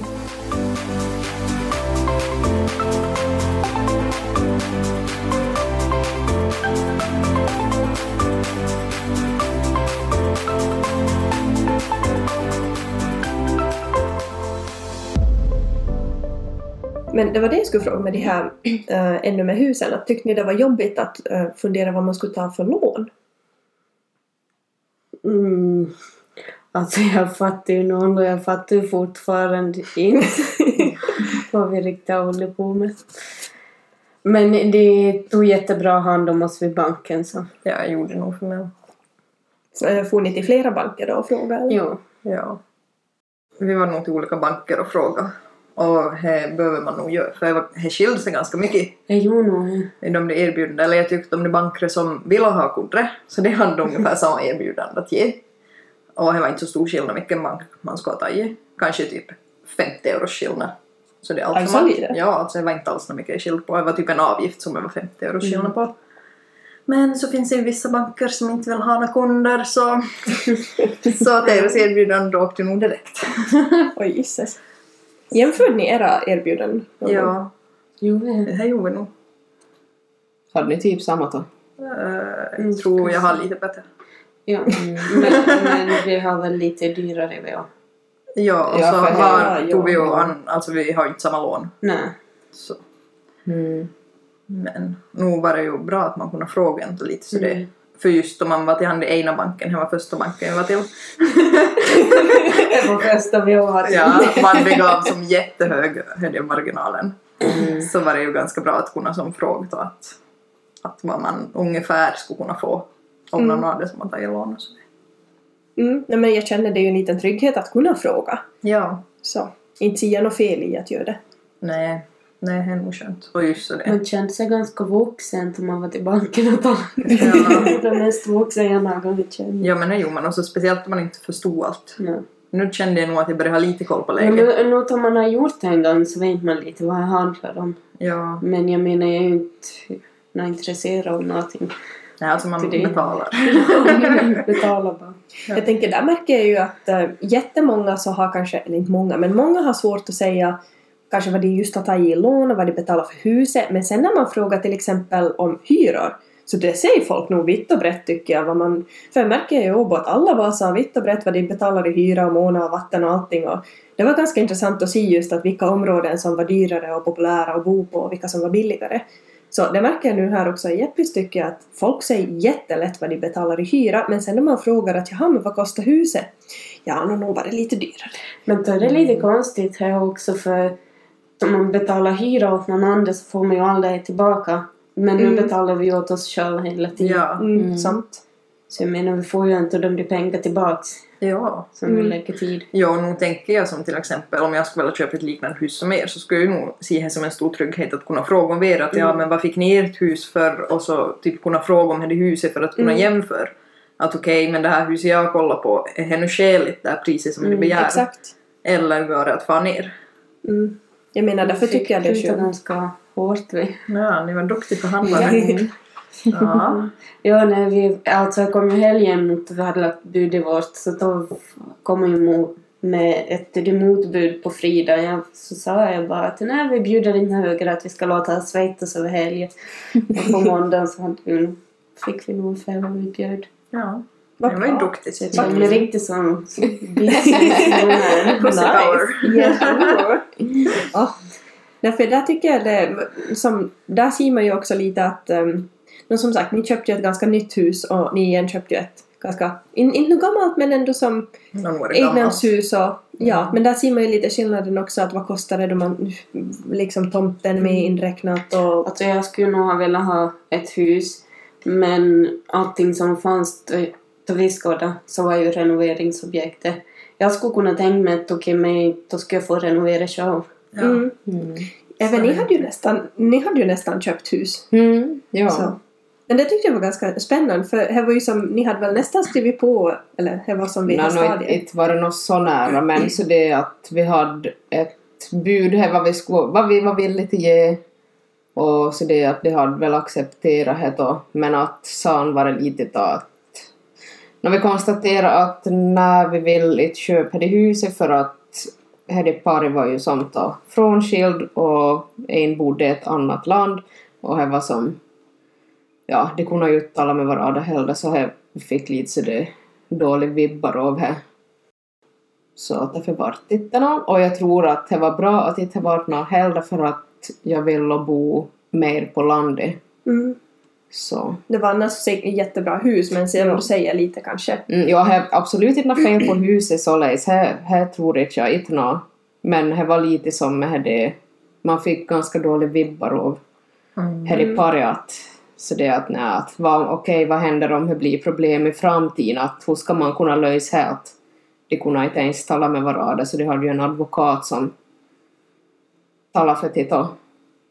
[SPEAKER 1] Men det var det jag skulle fråga med de här äh, ännu med husen. Att tyckte ni det var jobbigt att äh, fundera vad man skulle ta för lån?
[SPEAKER 4] Mm. Alltså jag fattar ju någon och jag fattar ju fortfarande inte vad vi riktigt håller på med. Men det tog jättebra hand om oss vid banken så.
[SPEAKER 2] Ja, jag gjorde nog för mig.
[SPEAKER 1] Äh, får ni till flera banker då och fråga? Eller?
[SPEAKER 4] Jo.
[SPEAKER 2] Ja. Vi var nog till olika banker och frågade. Och det behöver man nog göra, för det det skilde sig ganska mycket
[SPEAKER 4] Jag gjorde nog det.
[SPEAKER 2] i de där erbjudandena. Eller jag tyckte om de banker som ville ha kundre, så de hade ungefär samma erbjudande att ge. Och det var inte så stor skillnad vilken bank man skulle ha tagit. Kanske typ 50 euros skillnad. Så det är allt
[SPEAKER 1] Alltså?
[SPEAKER 2] Ja, alltså det var inte alls så mycket skillnad på. Det var typ en avgift som det var 50 euros skillnad på. Men så finns det ju vissa banker som inte vill ha några kunder så, så deras erbjudande åkte nog direkt.
[SPEAKER 1] Oj, gisses. Jämförde ni era erbjudanden?
[SPEAKER 2] Ja,
[SPEAKER 4] Gjorde
[SPEAKER 2] det gjorde vi nog.
[SPEAKER 3] Hade ni typ samma då?
[SPEAKER 4] Mm,
[SPEAKER 2] jag tror jag har lite bättre.
[SPEAKER 4] Ja. Men, men vi har väl lite dyrare vi har.
[SPEAKER 2] Ja, och
[SPEAKER 3] Ja,
[SPEAKER 2] så har,
[SPEAKER 1] ja,
[SPEAKER 2] tog vi ju an, alltså vi har ju inte samma lån.
[SPEAKER 4] Nej.
[SPEAKER 2] Så.
[SPEAKER 3] Mm.
[SPEAKER 2] Men nog var det ju bra att man kunde fråga inte lite så det.
[SPEAKER 4] Mm.
[SPEAKER 2] För just om man var till hand i ena banken, det var första banken jag var till.
[SPEAKER 4] Det var första vi har.
[SPEAKER 2] Ja, man begav som jättehög höjde marginalen. Så var det ju ganska bra att kunna som fråga då att, att vad man ungefär skulle kunna få om någon hade som har tagit lån och så.
[SPEAKER 1] Mm, nej, men jag känner det är ju en liten trygghet att kunna fråga.
[SPEAKER 2] Ja,
[SPEAKER 1] Så inte ser jag något fel i att göra det.
[SPEAKER 2] nej, nej är nog skönt. Och just så det.
[SPEAKER 4] Man kände sig ganska vuxen när man var till banken och talade.
[SPEAKER 2] Ja.
[SPEAKER 4] Det mest vuxen jag någon gång känt.
[SPEAKER 2] Ja men det gjorde man och så speciellt om man inte förstod allt.
[SPEAKER 4] Ja.
[SPEAKER 2] Nu kände jag nog att jag började ha lite koll på
[SPEAKER 4] Men
[SPEAKER 2] läget.
[SPEAKER 4] nu, nu om man har gjort det en gång så vet man lite vad det handlar om.
[SPEAKER 2] Ja,
[SPEAKER 4] Men jag menar jag är ju inte nå intresserad av någonting.
[SPEAKER 2] nej, alltså man betalar.
[SPEAKER 4] Betala bara.
[SPEAKER 2] Ja.
[SPEAKER 1] Jag tänker, där märker jag ju att äh, jättemånga så har kanske, eller inte många, men många har svårt att säga kanske vad de just har tagit i lån och vad de betalar för huset. Men sen när man frågar till exempel om hyror Så det säger folk nog vitt och brett tycker jag. Vad man, för jag märker ju i Åbo att alla bara sa vitt och brett vad de betalar i hyra och månad och vatten och allting. Och det var ganska intressant att se just att vilka områden som var dyrare och populära att bo på och vilka som var billigare. Så det märker jag nu här också i Jeppis tycker jag att folk säger jättelätt vad de betalar i hyra men sen när man frågar att jaha men vad kostar huset? Ja, nog var det lite dyrare.
[SPEAKER 4] Men då är det lite konstigt här också för om man betalar hyra åt någon annan så får man ju aldrig tillbaka. Men nu
[SPEAKER 1] Mm.
[SPEAKER 4] betalar vi åt oss själva hela tiden.
[SPEAKER 2] Ja.
[SPEAKER 1] Mm,
[SPEAKER 3] Mm.
[SPEAKER 1] Sant.
[SPEAKER 4] Så jag menar, vi får ju inte de där pengar tillbaks
[SPEAKER 2] Ja.
[SPEAKER 4] som vi
[SPEAKER 1] Mm.
[SPEAKER 4] lägger tid.
[SPEAKER 2] Ja, nu tänker jag som till exempel om jag skulle vilja köpa ett liknande hus som er så skulle jag nog se det som en stor trygghet att kunna fråga om er att ja men vad fick ni ert hus för och så typ kunna fråga om det huset för att kunna
[SPEAKER 1] Mm.
[SPEAKER 2] jämföra. Att okej, men det här huset jag kollar på, är det nu skäligt det här priset som ni
[SPEAKER 1] Mm,
[SPEAKER 2] begär?
[SPEAKER 1] Exakt.
[SPEAKER 2] Eller går det att få ner?
[SPEAKER 1] Mm. Jag menar därför tycker jag det är skönt.
[SPEAKER 4] ganska hårt vi.
[SPEAKER 2] Ja, ni var duktig förhandlare. Ja.
[SPEAKER 4] Ja, när vi, alltså kom ju helgen mot vi hade lagt bud i vårt så då kom jag ju med ett motbud på Frida. Jag, så sa jag bara att nej, vi bjuder inte högre att vi ska låta oss svettas över helgen. Och på måndagen så hade vi, fick vi nog ungefär vad vi bjöd.
[SPEAKER 2] ja.
[SPEAKER 1] Vad
[SPEAKER 2] Det var ju
[SPEAKER 1] bra.
[SPEAKER 2] duktigt.
[SPEAKER 4] Så jag mig riktigt som businesswoman.
[SPEAKER 2] Pussy power.
[SPEAKER 1] Ja. Ja. Därför där tycker jag det, som, där ser man ju också lite att, um, som sagt, ni köpte ju ett ganska nytt hus och ni igen köpte ju ett ganska, in, inte något gammalt men ändå som egnahemshus och ja,
[SPEAKER 2] Mm.
[SPEAKER 1] men där ser man ju lite skillnaden också att vad kostar det då man liksom tomten med inräknat och
[SPEAKER 4] Alltså jag skulle nog ha velat ha ett hus men allting som fanns då- då vi skådade så var ju renoveringsobjektet. Jag skulle kunna tänka mig att okej, men då ska jag få renovera själv.
[SPEAKER 2] Ja.
[SPEAKER 1] mm.
[SPEAKER 3] Mm.
[SPEAKER 1] Även ni hade ju nästan, ni hade ju nästan köpt hus.
[SPEAKER 3] Mm, ja.
[SPEAKER 1] Så. Men det tyckte jag var ganska spännande för det var ju som, ni hade väl nästan skrivit på, eller det var som
[SPEAKER 3] Nej,
[SPEAKER 1] det
[SPEAKER 3] no, inte, var det något så nära men så det är att vi hade ett bud här vad vi, skulle, vad vi var villiga att ge och så det är att de hade väl accepterat det då men att san var det lite då att när vi konstaterade att när vi vill inte köpa det huset för att det paret var ju som då frånskild och en bodde i ett annat land och det var som ja, de kunde ju inte tala med varandra heller så här fick lite så det dålig vibbar av det. Så att därför vart det inte någon. Och jag tror att det var bra att det inte vart någon heller för att jag ville bo mer på landet.
[SPEAKER 1] Mm.
[SPEAKER 3] Så.
[SPEAKER 1] Det var annars säkert jättebra hus men sen
[SPEAKER 3] Ja.
[SPEAKER 1] du säger lite kanske.
[SPEAKER 3] Mm, jag har absolut inte något fel på huset således. Här, här tror inte jag inte nå. Men det var lite som med det. Man fick ganska dålig vibbar av
[SPEAKER 2] Mm.
[SPEAKER 3] här i paret så det att, nej, att vad, okej, vad händer om det blir problem i framtiden? Att hur ska man kunna lösa det? Att de kunde inte ens tala med varandra så de hade ju en advokat som talade för Tito.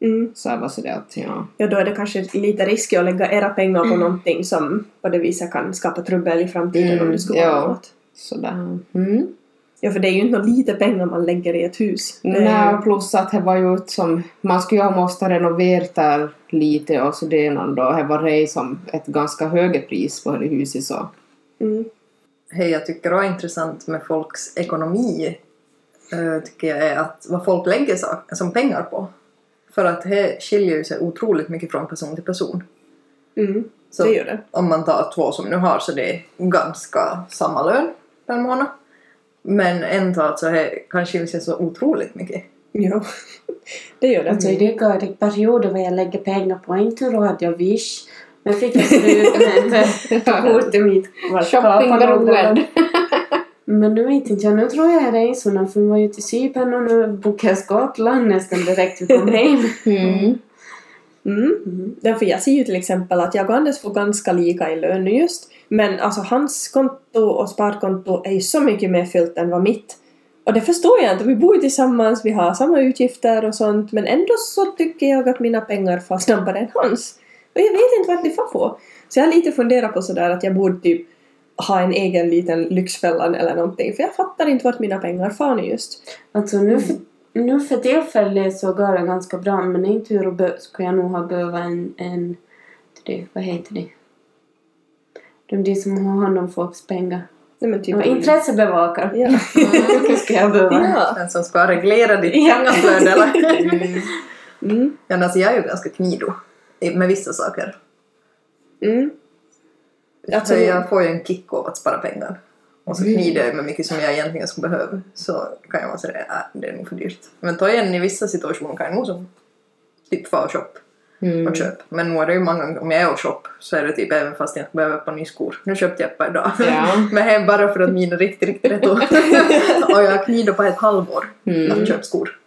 [SPEAKER 1] Mm.
[SPEAKER 3] Så jag var att, ja.
[SPEAKER 1] Ja, då är det kanske lite riskigt att lägga era pengar på någonting som på det viset kan skapa trubbel i framtiden om
[SPEAKER 3] Mm,
[SPEAKER 1] det skulle
[SPEAKER 3] ja.
[SPEAKER 1] vara något.
[SPEAKER 3] Sådär. Mm.
[SPEAKER 1] Ja, för det är ju inte lite pengar man lägger i ett hus.
[SPEAKER 3] Nej, plus att det var ju som, man skulle ju ha måste renovera där lite och så det då, det var det som ett ganska högt pris på det huset så.
[SPEAKER 1] Mm.
[SPEAKER 2] Hej, jag tycker det är intressant med folks ekonomi eh, tycker jag är att vad folk lägger som pengar på. För att det skiljer ju sig otroligt mycket från person till person.
[SPEAKER 1] Mm.
[SPEAKER 2] Så
[SPEAKER 1] Det gör det.
[SPEAKER 2] om man tar två som nu har så det är ganska samma lön per månad. Men ändå alltså det kan skilja sig så otroligt mycket.
[SPEAKER 1] Ja, det gör det.
[SPEAKER 4] Alltså i det går det perioder vad jag lägger pengar på. Inte råd jag vish. Men fick jag slut med ett kort i mitt
[SPEAKER 3] Shoppingberoende.
[SPEAKER 4] Men nu vet inte jag. Nu tror jag resorna för vi var ju till Cypern och nu bokade jag Skottland nästan direkt vi kom hem.
[SPEAKER 3] Mm.
[SPEAKER 1] Mm. Därför jag ser ju till exempel att jag och Anders får ganska lika i lön nu just. Men alltså hans konto och sparkonto är ju så mycket mer fyllt än vad mitt. Och det förstår jag inte. Vi bor ju tillsammans, vi har samma utgifter och sånt. Men ändå så tycker jag att mina pengar far snabbare än hans. Och jag vet inte vart de far på. Så jag har lite funderat på sådär att jag borde typ ha en egen liten lyxfällan eller någonting. För jag fattar inte vart mina pengar far nu just.
[SPEAKER 4] Alltså nu för, nu för tillfället så går det ganska bra men i tur och bö ska jag nog ha behöva en, en det, vad heter det? De, de som har hand om folks pengar.
[SPEAKER 1] Nej, men typ
[SPEAKER 4] intressebevakare.
[SPEAKER 1] Ja.
[SPEAKER 4] Det ska jag behöva.
[SPEAKER 1] ja.
[SPEAKER 2] Den som ska reglera ditt pengaflöde eller?
[SPEAKER 1] Mm.
[SPEAKER 2] Ja, alltså jag är ju ganska knido med vissa saker.
[SPEAKER 1] Mm. Alltså,
[SPEAKER 2] jag får ju en kick av att spara pengar. Och så knider jag med mycket som jag egentligen skulle behöva. Så kan jag vara sådär, äh, det är nog för dyrt. Men ta igen i vissa situationer kan jag nog som typ få shop
[SPEAKER 3] Mm.
[SPEAKER 2] och köp. Men nu är det ju många gånger, om jag är och shop så är det typ även fast jag inte behöver ett par nya skor. Nu köpte jag ett par idag.
[SPEAKER 3] Ja.
[SPEAKER 2] Men det är bara för att mina riktigt, riktigt rätt Och jag knider på ett halvår
[SPEAKER 3] Mm.
[SPEAKER 2] att köpa skor.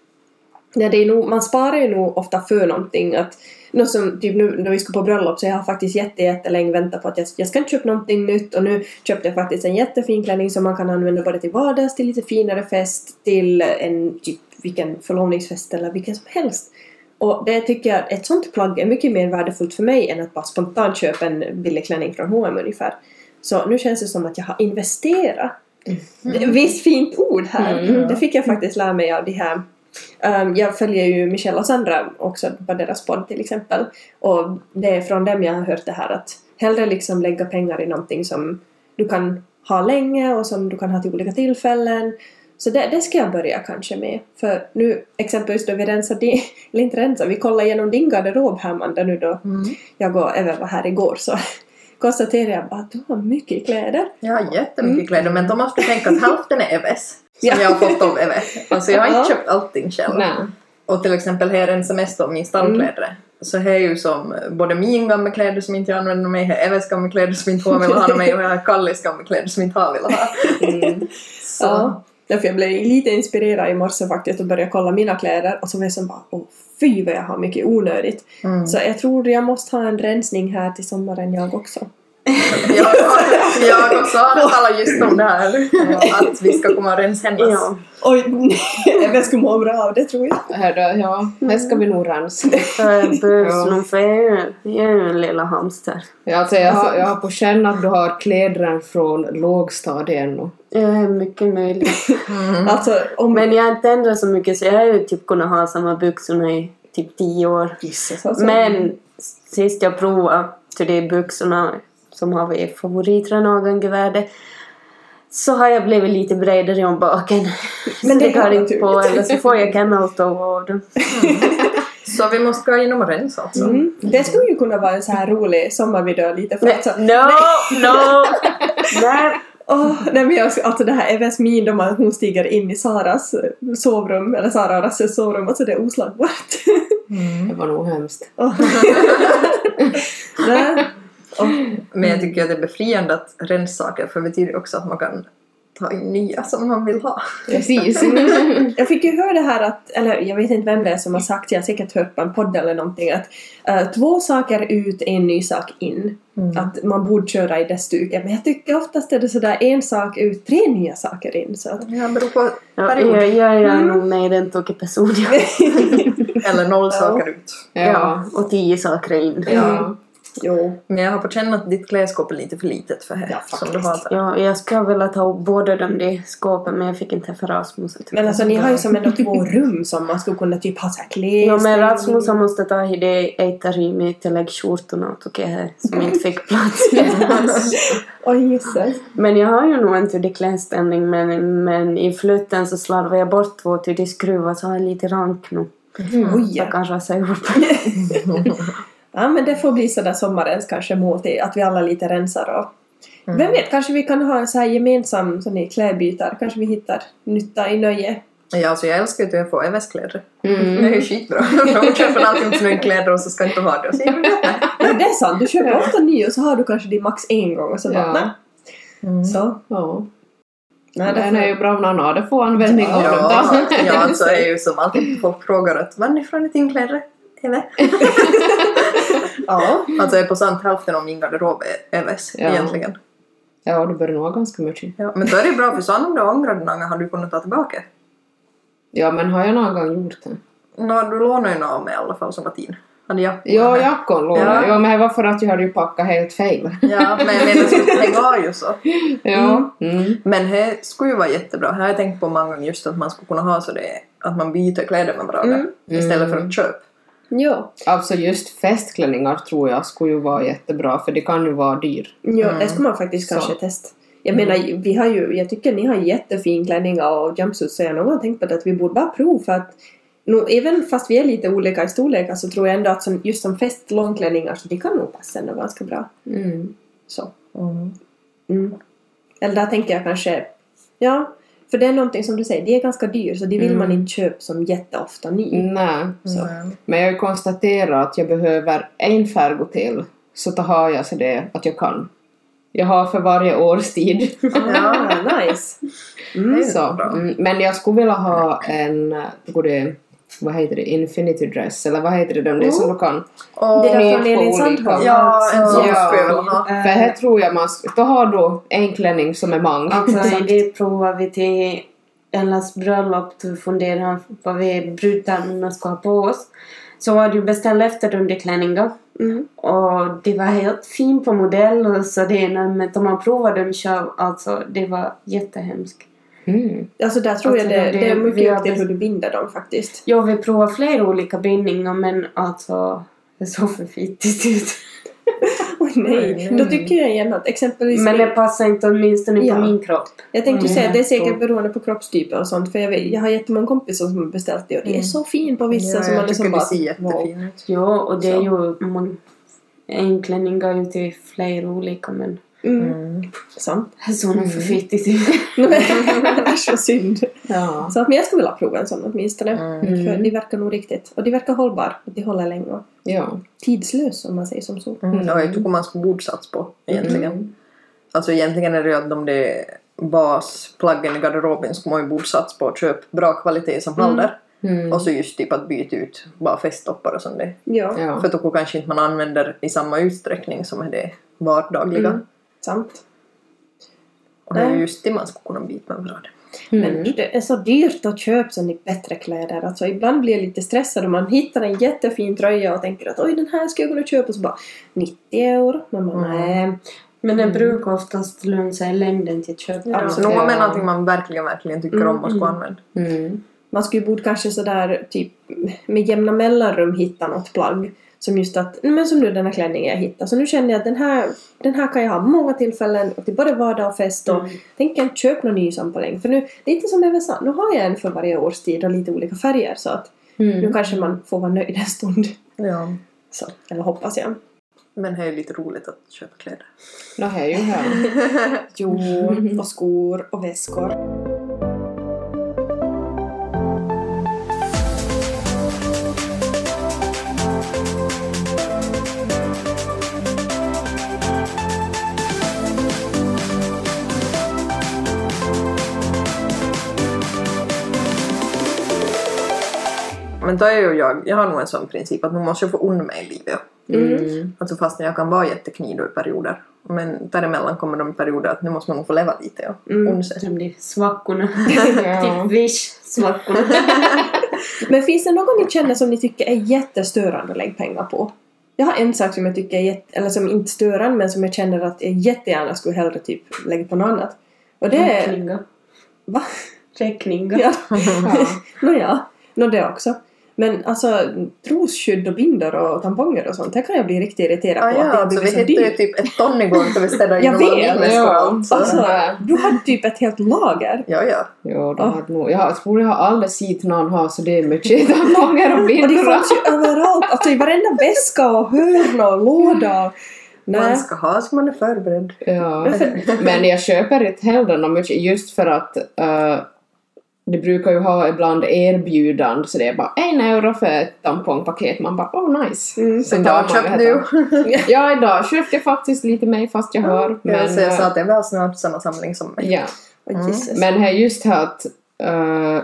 [SPEAKER 1] Ja, det är nog, man sparar ju nog ofta för någonting. Att, något som, typ nu när vi ska på bröllop så jag har faktiskt jätte, jättelänge väntat på att jag, jag ska köpa någonting nytt och nu köpte jag faktiskt en jättefin klänning som man kan använda både till vardags, till lite finare fest, till en typ vilken förlovningsfest eller vilken som helst. Och det tycker jag, ett sånt plagg är mycket mer värdefullt för mig än att bara spontant köpa en billig klänning från H&M ungefär. Så nu känns det som att jag har investerat. Är Visst fint ord här.
[SPEAKER 3] Mm.
[SPEAKER 1] Det fick jag faktiskt lära mig av de här Um, jag följer ju Michelle och Sandra också på deras podd till exempel. Och det är från dem jag har hört det här att hellre liksom lägga pengar i någonting som du kan ha länge och som du kan ha till olika tillfällen. Så det, det ska jag börja kanske med. För nu exempelvis då vi rensar din, eller inte rensar, vi kollar igenom din garderob här Amanda nu då jag och Eva var här igår så konstaterade jag bara att du har mycket kläder.
[SPEAKER 2] Jag har jättemycket kläder men då måste du tänka att hälften är Eves. Som
[SPEAKER 1] Ja.
[SPEAKER 2] jag har fått av Eve. Alltså jag har inte köpt allting själv.
[SPEAKER 3] Nej.
[SPEAKER 2] Och till exempel här en semester av min stallkläder. Så här är ju som både min gamla kläder som inte jag använder mig, här är Eves gamla kläder som inte hon vill ha mig och jag har Kallis gamla kläder som inte han vill ha.
[SPEAKER 3] Mm.
[SPEAKER 2] Så.
[SPEAKER 1] Ja. Därför jag blev lite inspirerad i morse faktiskt och började kolla mina kläder och så var jag som bara åh fy vad jag har mycket onödigt.
[SPEAKER 2] Mm.
[SPEAKER 1] Så jag tror jag måste ha en rensning här till sommaren jag också.
[SPEAKER 2] Jag, jag också har talat just om det här. Att vi ska komma och rensa hennes.
[SPEAKER 4] Ja.
[SPEAKER 1] Oj, jag skulle må bra av det tror jag.
[SPEAKER 3] Här då, ja, det ska vi nog rensa.
[SPEAKER 4] Det behövs
[SPEAKER 3] Ja.
[SPEAKER 4] nog för jag är är ju en lilla hamster.
[SPEAKER 3] Ja, alltså, jag, har, jag har på känn att du har kläder från lågstadiet ännu.
[SPEAKER 4] Är mycket möjligt.
[SPEAKER 2] Mm.
[SPEAKER 1] Alltså om...
[SPEAKER 4] Men jag har inte ändrat så mycket så jag har ju typ kunnat ha samma byxorna i typ tio år.
[SPEAKER 1] Jesus, alltså.
[SPEAKER 4] Men sist jag provade till de byxorna som har vi favoritrenagangevärde så har jag blivit lite bredare om baken.
[SPEAKER 1] Men det
[SPEAKER 4] det
[SPEAKER 1] är
[SPEAKER 4] går inte på eller så får jag camel toe av dem.
[SPEAKER 2] Så vi måste gå igenom och rensa alltså.
[SPEAKER 1] Mm. Det skulle ju kunna vara en så här rolig sommarvideo lite för
[SPEAKER 4] Nej,
[SPEAKER 1] att så,
[SPEAKER 4] no, no! Nej.
[SPEAKER 1] Åh, nej men jag, alltså det här Eves min då man, hon stiger in i Saras sovrum, eller Sara och Rasses sovrum, alltså det är oslagbart.
[SPEAKER 3] Det var nog hemskt.
[SPEAKER 1] Åh. Åh,
[SPEAKER 2] Men jag tycker att det är befriande att rensa saker för det betyder också att man kan ta in nya som man vill ha.
[SPEAKER 3] Precis.
[SPEAKER 1] Jag fick ju höra det här att, eller jag vet inte vem det är som har sagt, jag har säkert hört på en podd eller någonting att eh, två saker ut, en ny sak in. Att man borde köra i det stuket. Men jag tycker oftast är det sådär en sak ut, tre nya saker in. Så att,
[SPEAKER 2] Det beror på
[SPEAKER 4] Ja,
[SPEAKER 2] period.
[SPEAKER 4] jag, jag är nog med i den tokig person.
[SPEAKER 2] Eller noll saker ut.
[SPEAKER 4] Ja.
[SPEAKER 3] Ja.
[SPEAKER 4] och tio saker in.
[SPEAKER 3] Ja.
[SPEAKER 1] Jo.
[SPEAKER 2] Men jag har på känn att ditt klädskåp är lite för litet för det.
[SPEAKER 1] Ja,
[SPEAKER 2] som du har.
[SPEAKER 4] Ja, jag skulle vilja ta upp båda de där skåpen men jag fick inte för Rasmus.
[SPEAKER 1] Men alltså ni har ju som ändå två rum som man skulle kunna typ ha såhär klädställning.
[SPEAKER 4] Ja, men Rasmus han måste ta i det eitarymi till läggskjortorna tycker jag här, som inte fick plats.
[SPEAKER 1] Oj jösses.
[SPEAKER 4] men jag har ju nog en tydlig klädställning men, men i flytten så slarvade jag bort två tydliga skruvar så har jag lite rank nu.
[SPEAKER 1] Oj
[SPEAKER 4] Jag
[SPEAKER 1] ja.
[SPEAKER 4] kan rasa ihop.
[SPEAKER 1] ja men det får bli sådär sommarens kanske måltid, att vi alla lite rensar och Vem vet, kanske vi kan ha en så här gemensam sån klädbytar. Kanske vi hittar nytta i nöje.
[SPEAKER 2] Ja, alltså jag älskar ju att jag får Eves kläder.
[SPEAKER 3] Mm.
[SPEAKER 2] Det är ju skitbra. Hon köper alltid inte snygga kläder och så ska inte ha det. Och så.
[SPEAKER 1] Ja, det är sant. Du köper ofta ny och så har du kanske din max en gång och så bara
[SPEAKER 3] Ja.
[SPEAKER 2] Mm.
[SPEAKER 1] Så.
[SPEAKER 3] Ja.
[SPEAKER 1] Nej, det
[SPEAKER 3] Den är ju bra om någon har det får användning av
[SPEAKER 2] Ja,
[SPEAKER 3] dem.
[SPEAKER 2] ja, alltså är ju som alltid folk frågar att varifrån är din kläder? Eve?
[SPEAKER 1] Ja.
[SPEAKER 2] Alltså är på sant hälften av min garderob är Eves
[SPEAKER 3] Ja.
[SPEAKER 2] egentligen.
[SPEAKER 3] Ja, du börjar nog ha ganska mycket.
[SPEAKER 2] Ja, men då är det bra för sen om du ångrar den gången har du kunnat ta tillbaka.
[SPEAKER 3] Ja, men har jag någon gång gjort det?
[SPEAKER 2] Nå, du lånade ju något av mig i alla fall som latin. Hade jag
[SPEAKER 3] Ja, jackon lånade
[SPEAKER 2] Ja.
[SPEAKER 3] ja. ja, men det var för att jag hade ju packat helt fel.
[SPEAKER 2] Ja, men jag menar det var ju så.
[SPEAKER 3] Ja. Mm.
[SPEAKER 2] Men det skulle ju vara jättebra. Här har jag tänkt på många gånger just att man skulle kunna ha så det att man byter kläder med varandra
[SPEAKER 1] Mm.
[SPEAKER 2] istället för
[SPEAKER 3] Mm.
[SPEAKER 2] att köpa.
[SPEAKER 1] Jo.
[SPEAKER 3] Alltså just festklänningar tror jag skulle ju vara jättebra för det kan ju vara dyr.
[SPEAKER 1] Jo,
[SPEAKER 2] Mm.
[SPEAKER 1] det skulle man faktiskt
[SPEAKER 3] Så.
[SPEAKER 1] kanske testa. Jag menar, vi har ju, jag tycker ni har jättefin klänningar och jumpsuits så jag har någon gång tänkt på det att vi borde bara prova för att nu, även fast vi är lite olika i storlekar så tror jag ändå att som, just som fest långklänningar så de kan nog passa ändå ganska bra.
[SPEAKER 3] Mm.
[SPEAKER 1] Så.
[SPEAKER 2] Mm.
[SPEAKER 1] Mm. Eller där tänker jag kanske, ja, för det är någonting som du säger, de är ganska dyr så de vill
[SPEAKER 3] Mm.
[SPEAKER 1] man inte köpa som jätteofta ny.
[SPEAKER 3] Nej.
[SPEAKER 2] Nej.
[SPEAKER 3] Men jag har konstaterat att jag behöver en färg till. Så då har jag så det att jag kan. Jag har för varje årstid.
[SPEAKER 1] Ja, nice. Mm.
[SPEAKER 3] så. Mm, men jag skulle vilja ha en, äh, både, vad heter det, infinity dress eller vad heter det, de det som du kan.
[SPEAKER 2] Och,
[SPEAKER 1] Det där från
[SPEAKER 3] på
[SPEAKER 1] Elin. Sandholm.
[SPEAKER 2] ja, en sån
[SPEAKER 3] Ja.
[SPEAKER 2] skulle jag vilja ha.
[SPEAKER 3] För här tror jag man, då har du en klänning som är mang.
[SPEAKER 4] Alltså det provade vi till Ellas bröllop. Då funderade han på vad vi brudtärnorna ska ha på oss. Så var det ju beställt efter underklänningar.
[SPEAKER 1] Mm.
[SPEAKER 4] Och det var helt fin på modell och så det men de man provade dem själv, alltså det var jättehemskt.
[SPEAKER 3] Mm.
[SPEAKER 1] Alltså där tror
[SPEAKER 4] Alltså,
[SPEAKER 1] jag det,
[SPEAKER 4] det-
[SPEAKER 1] det är
[SPEAKER 4] vi
[SPEAKER 1] mycket till
[SPEAKER 4] bes-
[SPEAKER 1] hur du binder dem faktiskt.
[SPEAKER 4] Jag vill prova flera olika bindningar men alltså det såg för fittigt ut.
[SPEAKER 1] Oj nej,
[SPEAKER 2] nej.
[SPEAKER 1] då tycker jag igen att exempelvis
[SPEAKER 4] Men det passar inte åtminstone
[SPEAKER 1] Ja.
[SPEAKER 4] på min kropp.
[SPEAKER 1] Jag tänkte
[SPEAKER 4] Mm.
[SPEAKER 1] säga att det är säkert
[SPEAKER 4] Så.
[SPEAKER 1] beroende på kroppstyper och sånt för jag, vet, jag har jättemånga kompisar som har beställt det och det är
[SPEAKER 2] Mm.
[SPEAKER 1] så fin på vissa
[SPEAKER 2] ja,
[SPEAKER 1] som man
[SPEAKER 2] jag
[SPEAKER 1] liksom
[SPEAKER 2] tycker
[SPEAKER 1] bara
[SPEAKER 2] det ser jättefin ut.
[SPEAKER 4] Ja, och det är ju man, en klänning går ju till flera olika men
[SPEAKER 1] Mm.
[SPEAKER 2] Mm.
[SPEAKER 1] Sant.
[SPEAKER 4] såg nog
[SPEAKER 3] Mm.
[SPEAKER 4] för fittigt ut.
[SPEAKER 1] Äsch vad synd.
[SPEAKER 3] Ja.
[SPEAKER 1] Så att, men jag skulle vilja prova en sån åtminstone.
[SPEAKER 2] Mm.
[SPEAKER 1] För de verkar nog riktigt. Och de verkar hållbar. De håller länge.
[SPEAKER 3] Ja.
[SPEAKER 1] tidslös om man säger som så.
[SPEAKER 2] Mm. Ja, jag tycker man ska bordsats på egentligen.
[SPEAKER 3] Mm.
[SPEAKER 2] Alltså egentligen är det ju att om det är basplaggen i garderoben ska man ju bordsats på att köpa bra kvalitet som håller.
[SPEAKER 3] Mm.
[SPEAKER 2] Och så just typ att byta ut bara festtoppar och sånt där.
[SPEAKER 1] Ja,
[SPEAKER 3] Ja.
[SPEAKER 2] För då kanske inte man använder i samma utsträckning som är det vardagliga.
[SPEAKER 1] Mm. Sant.
[SPEAKER 2] Och det är just det man ska kunna byta med bra.
[SPEAKER 3] Mm.
[SPEAKER 1] Men det är så dyrt att köpa såna bättre kläder. Alltså ibland blir jag lite stressad om man hittar en jättefin tröja och tänker att oj den här ska jag kunna köpa och så bara 90 euro. Man bara
[SPEAKER 2] Mm.
[SPEAKER 4] Men det
[SPEAKER 1] Mm.
[SPEAKER 4] brukar oftast löna sig i längden till att köpa.
[SPEAKER 1] Ja.
[SPEAKER 2] Så
[SPEAKER 1] Ja.
[SPEAKER 2] nog med någonting man verkligen, verkligen tycker
[SPEAKER 1] Mm,
[SPEAKER 2] om och ska
[SPEAKER 1] mm.
[SPEAKER 2] använda.
[SPEAKER 3] Mm.
[SPEAKER 1] Man skulle ju borde kanske sådär typ med jämna mellanrum hitta något plagg. Som just att, men som nu den här klänningen jag hittade. Så nu känner jag att den här, den här kan jag ha många tillfällen och till både vardag och fest och
[SPEAKER 4] Mm.
[SPEAKER 1] tänker inte köpa någon ny sån på länge. För nu, det är inte som jag sa, nu har jag en för varje årstid och lite olika färger så att nu
[SPEAKER 3] Mm.
[SPEAKER 1] kanske man får vara nöjd en stund.
[SPEAKER 2] Ja.
[SPEAKER 1] Så, eller hoppas jag.
[SPEAKER 2] Men det är lite roligt att köpa kläder.
[SPEAKER 3] Det här är ju här.
[SPEAKER 1] Jo, och skor och väskor.
[SPEAKER 2] Men då är ju jag, jag har nog en sån princip att man måste få unna mig i livet.
[SPEAKER 3] Mm.
[SPEAKER 2] Alltså fast jag kan vara jätteknido i perioder. Men däremellan kommer de perioder att nu måste man nog få leva lite och
[SPEAKER 1] Mm.
[SPEAKER 2] unna sig.
[SPEAKER 4] De svackorna. Typ Wish-svackorna.
[SPEAKER 1] Men finns det någon ni känner som ni tycker är jättestörande att lägga pengar på? Jag har en sak som jag tycker är jätte, eller som inte störande men som jag känner att jag jättegärna skulle hellre typ lägga på något annat. Och det är...
[SPEAKER 4] Räkningar.
[SPEAKER 1] Va?
[SPEAKER 4] Räkningar.
[SPEAKER 1] Ja.
[SPEAKER 3] Ja.
[SPEAKER 1] Nåja, nå det också. Men alltså trosskydd och bindor och tamponger och sånt, det kan jag bli riktigt irriterad
[SPEAKER 2] Ah,
[SPEAKER 1] på. att
[SPEAKER 2] ja,
[SPEAKER 1] det
[SPEAKER 2] alltså vi
[SPEAKER 1] blir så
[SPEAKER 2] hittade ju typ ett ton igår för vi städade
[SPEAKER 1] Jag
[SPEAKER 2] igenom
[SPEAKER 1] vet,
[SPEAKER 3] ja.
[SPEAKER 2] allt. Så.
[SPEAKER 1] Alltså,
[SPEAKER 3] Ja.
[SPEAKER 1] du hade typ ett helt lager.
[SPEAKER 2] Ja, ja.
[SPEAKER 3] Jo, de hade nog, jag tror jag har aldrig sett någon ha så det är mycket tamponger och
[SPEAKER 1] Och det
[SPEAKER 3] bindor.
[SPEAKER 1] fanns ju överallt, alltså i varenda väska och hörn och låda.
[SPEAKER 2] Man
[SPEAKER 1] Nej.
[SPEAKER 2] ska ha så man är förberedd.
[SPEAKER 3] Ja. Men jag köper inte heller något mycket just för att uh, det brukar ju ha ibland erbjudande så det är bara en euro för ett tampongpaket. Man bara oh nice.
[SPEAKER 1] Mm.
[SPEAKER 3] Sen tar man
[SPEAKER 2] du?
[SPEAKER 3] här. Ja, idag köpte jag faktiskt lite mer fast jag har.
[SPEAKER 2] Men,
[SPEAKER 3] Men,
[SPEAKER 2] så jag sa
[SPEAKER 3] eh,
[SPEAKER 2] att det väl snart samma samling som mig.
[SPEAKER 3] ja.
[SPEAKER 1] Åh,
[SPEAKER 2] Mm.
[SPEAKER 3] Men här just här att uh,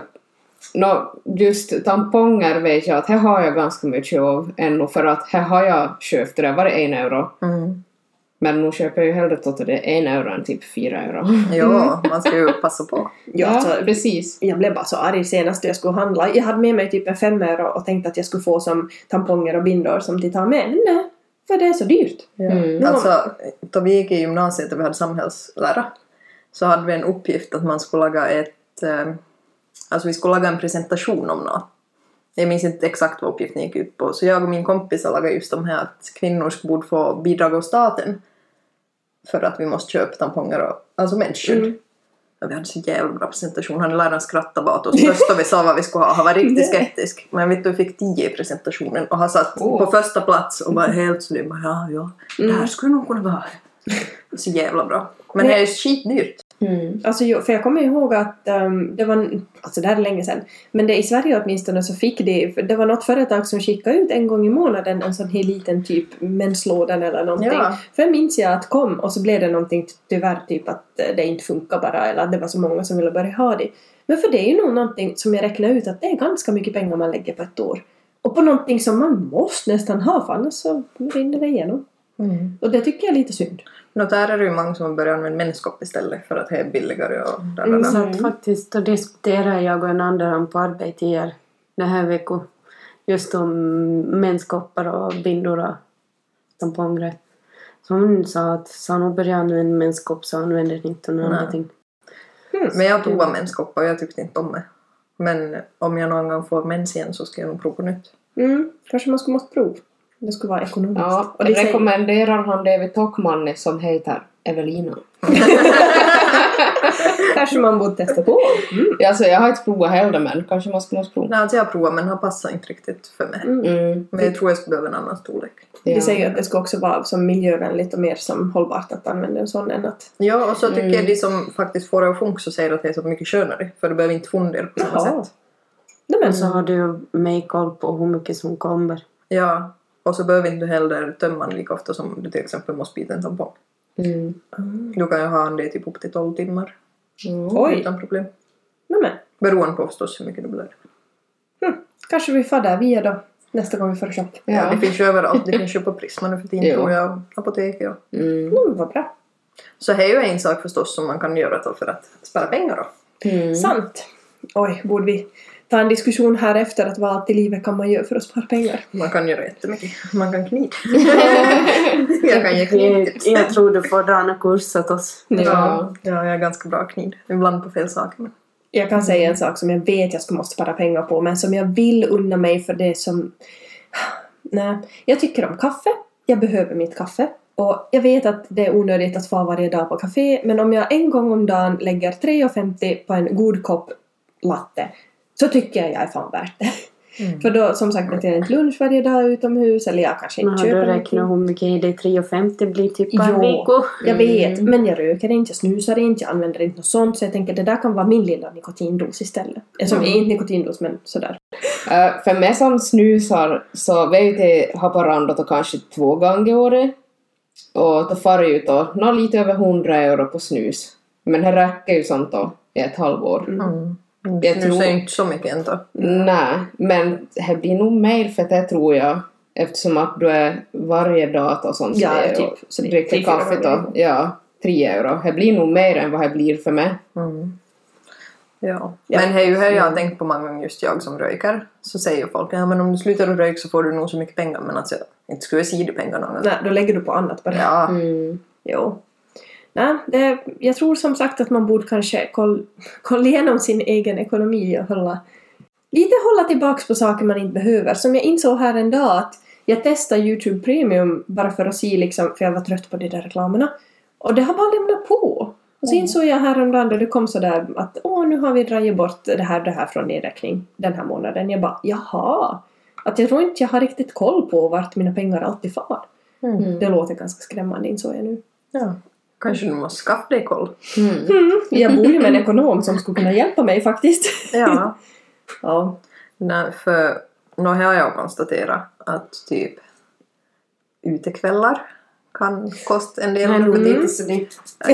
[SPEAKER 3] nå, just tamponger vet jag att här har jag ganska mycket av ännu för att här har jag köpt det där, var det en euro?
[SPEAKER 2] Mm.
[SPEAKER 3] Men nu köper jag ju hellre till det en euro än typ fyra euro.
[SPEAKER 2] Ja, man ska ju passa på.
[SPEAKER 1] Ja, alltså,
[SPEAKER 3] precis.
[SPEAKER 1] jag blev bara så arg senast jag skulle handla. Jag hade med mig typ en fem euro och tänkte att jag skulle få som tamponger och bindor som de tar med. Men nej, för det är så dyrt.
[SPEAKER 2] Ja.
[SPEAKER 3] Mm.
[SPEAKER 2] Alltså, då vi gick i gymnasiet och vi hade samhällslära så hade vi en uppgift att man skulle laga ett... Eh, alltså vi skulle laga en presentation om något. Jag minns inte exakt vad uppgiften gick ut på. Så jag och min kompis lagade just de här att kvinnor borde få bidrag av staten för att vi måste köpa tamponger och alltså mensskydd.
[SPEAKER 1] Mm.
[SPEAKER 2] Ja, vi hade så jävla bra presentation. Han läraren skrattade bara åt oss först och vi sa vad vi skulle ha. Han var riktigt skeptisk. Men vet du, vi fick 10 i presentationen och han satt
[SPEAKER 3] Oh.
[SPEAKER 2] på första plats och var helt. Bara, Ja, ja, det här skulle nog kunna vara. Så jävla bra. Men det är ju skitdyrt.
[SPEAKER 3] Mm.
[SPEAKER 1] Alltså, för jag kommer ihåg att ehm, det var, alltså det här är länge sedan, men det, i Sverige åtminstone så fick det, det var något företag som skickade ut en gång i månaden en sån här liten typ menslådan eller någonting.
[SPEAKER 2] Ja.
[SPEAKER 1] För jag minns jag att kom och så blev det någonting tyvärr typ att eh, det inte funkar bara eller att det var så många som ville börja ha det. Men för det är ju nog någonting som jag räknar ut att det är ganska mycket pengar man lägger på ett år. Och på någonting som man måste nästan ha för annars så rinner det igenom. Och det tycker jag är lite synd.
[SPEAKER 2] Nå, där är det ju många som har börjat använda menskopp istället för att det är billigare och där, där,
[SPEAKER 1] Mm,
[SPEAKER 2] där.
[SPEAKER 4] Så att faktiskt då diskuterar jag och en annan på arbetet här den här veckan just om menskoppar och bindor och tamponger. Så hon sa att så hon började använda menskopp så använder inte hon andra
[SPEAKER 2] Nej.
[SPEAKER 4] ting.
[SPEAKER 2] Men jag provade menskopp och jag tyckte inte om det. Men om jag någon gång får mens igen så ska jag nog prova på nytt.
[SPEAKER 1] Mm, kanske man skulle måste prova. Det skulle vara ekonomiskt.
[SPEAKER 3] Ja,
[SPEAKER 1] och det säger-
[SPEAKER 3] rekommenderar han David Tockman som heter Evelina.
[SPEAKER 1] Kanske man borde testa på. Mm.
[SPEAKER 3] Alltså jag har inte provat heller men kanske man måste prova.
[SPEAKER 2] Nej, alltså jag provade men han passar inte riktigt för mig.
[SPEAKER 3] Mm.
[SPEAKER 2] Men jag tror jag skulle behöva en annan storlek.
[SPEAKER 3] Ja.
[SPEAKER 1] De säger att det ska också vara som miljövänligt och mer som hållbart att använda en sån än att...
[SPEAKER 2] Ja, och så tycker
[SPEAKER 3] Mm.
[SPEAKER 2] jag de som faktiskt får det att funka så säger att det är så mycket skönare. För du behöver inte fundera på samma
[SPEAKER 1] Jaha.
[SPEAKER 2] sätt.
[SPEAKER 1] Nej men
[SPEAKER 4] Och så har du mig koll på hur mycket som kommer.
[SPEAKER 2] Ja, och så behöver inte du heller tömma den lika ofta som du till exempel måste byta en tampong.
[SPEAKER 3] Mm.
[SPEAKER 2] Du kan ju ha den det typ upp till 12 timmar
[SPEAKER 3] Mm.
[SPEAKER 1] Oj.
[SPEAKER 2] utan problem.
[SPEAKER 1] Nej men.
[SPEAKER 2] Beroende på förstås hur mycket du blöder.
[SPEAKER 1] Kanske vi får där via då. Nästa gång vi får shop.
[SPEAKER 2] Ja.
[SPEAKER 3] Ja.
[SPEAKER 2] det finns ju överallt. Det finns ju på Prisma nu för tiden tror jag. Apotek ja.
[SPEAKER 3] Mm.
[SPEAKER 1] Mm, vad bra.
[SPEAKER 2] Så det är ju en sak förstås som man kan göra då för att spara pengar då.
[SPEAKER 3] Mm.
[SPEAKER 1] Sant. Oj, borde vi ta en diskussion här efter att vad allt i livet kan man göra för att spara pengar?
[SPEAKER 2] Man kan göra jättemycket. Man kan kniga. jag kan ge knivtips.
[SPEAKER 4] Jag, jag tror du får dra en kurs åt oss.
[SPEAKER 3] Ja.
[SPEAKER 2] Ja, ja, jag är ganska bra kniv. Ibland på fel saker.
[SPEAKER 1] Jag kan säga en sak som jag vet jag ska måste spara pengar på men som jag vill unna mig för det som... Nej, jag tycker om kaffe. Jag behöver mitt kaffe. Och jag vet att det är onödigt att få varje dag på café men om jag en gång om dagen lägger 3,50 på en god kopp latte så tycker jag jag är fan värt det.
[SPEAKER 2] Mm.
[SPEAKER 1] För då som sagt äter jag inte lunch varje dag utomhus eller jag kanske
[SPEAKER 4] Men
[SPEAKER 1] inte
[SPEAKER 4] du
[SPEAKER 1] köper någonting.
[SPEAKER 4] hur mycket det är 3,50 blir typ per vecka?
[SPEAKER 1] Jag vet,
[SPEAKER 3] Mm.
[SPEAKER 1] men jag röker inte, jag snusar inte, jag använder inte något sånt så jag tänker det där kan vara min lilla nikotindos istället. Som
[SPEAKER 2] Mm.
[SPEAKER 1] är inte nikotindos men sådär.
[SPEAKER 3] Eh, för mig som snusar så vi är ju till Haparanda då kanske två gånger i året. Och då far jag ut då nå lite över 100 euro på snus. Men det räcker ju sånt då i ett halvår.
[SPEAKER 2] Mm.
[SPEAKER 3] Jag
[SPEAKER 2] Nu
[SPEAKER 3] tror-
[SPEAKER 2] säger inte så mycket ändå.
[SPEAKER 3] Nej, men det blir nog mer för det tror jag. Eftersom att du är varje dag och sånt.
[SPEAKER 1] Ja,
[SPEAKER 3] det
[SPEAKER 1] typ.
[SPEAKER 3] och dricker kaffe då. Ja, tre euro. Det blir nog mer än vad det blir för mig.
[SPEAKER 2] Mm. Ja.
[SPEAKER 1] Ja.
[SPEAKER 2] Men det är ju här jag har tänkt på många gånger, just jag som rökar. Så säger folk ja men om du slutar att röka så får du nog så mycket pengar. Men alltså, inte skulle jag säga det pengar någon gång.
[SPEAKER 1] Nej, då lägger du på annat bara.
[SPEAKER 2] Ja.
[SPEAKER 3] Mm.
[SPEAKER 1] Jo. Nej, det, jag tror som sagt att man borde kanske koll, kolla igenom sin egen ekonomi och hålla lite hålla tillbaks på saker man inte behöver. Som jag insåg här en dag att jag testade Youtube Premium bara för att se liksom, för jag var trött på de där reklamerna. Och det har bara lämnat på. Och så insåg jag häromdagen då det kom sådär att åh nu har vi dragit bort det här det här från din räkning den här månaden. Jag bara jaha. Att jag tror inte jag har riktigt koll på vart mina pengar alltid far.
[SPEAKER 3] Mm.
[SPEAKER 1] Det låter ganska skrämmande insåg jag nu.
[SPEAKER 2] ja. Kanske du måste skaffa dig koll.
[SPEAKER 3] Mm.
[SPEAKER 1] Mm, jag bor ju med en ekonom som skulle kunna hjälpa mig faktiskt.
[SPEAKER 2] Ja.
[SPEAKER 1] Ja.
[SPEAKER 2] Nej, för nu har jag konstaterat att typ utekvällar kan kosta en del.
[SPEAKER 4] Men
[SPEAKER 1] Mm.
[SPEAKER 4] lite så det.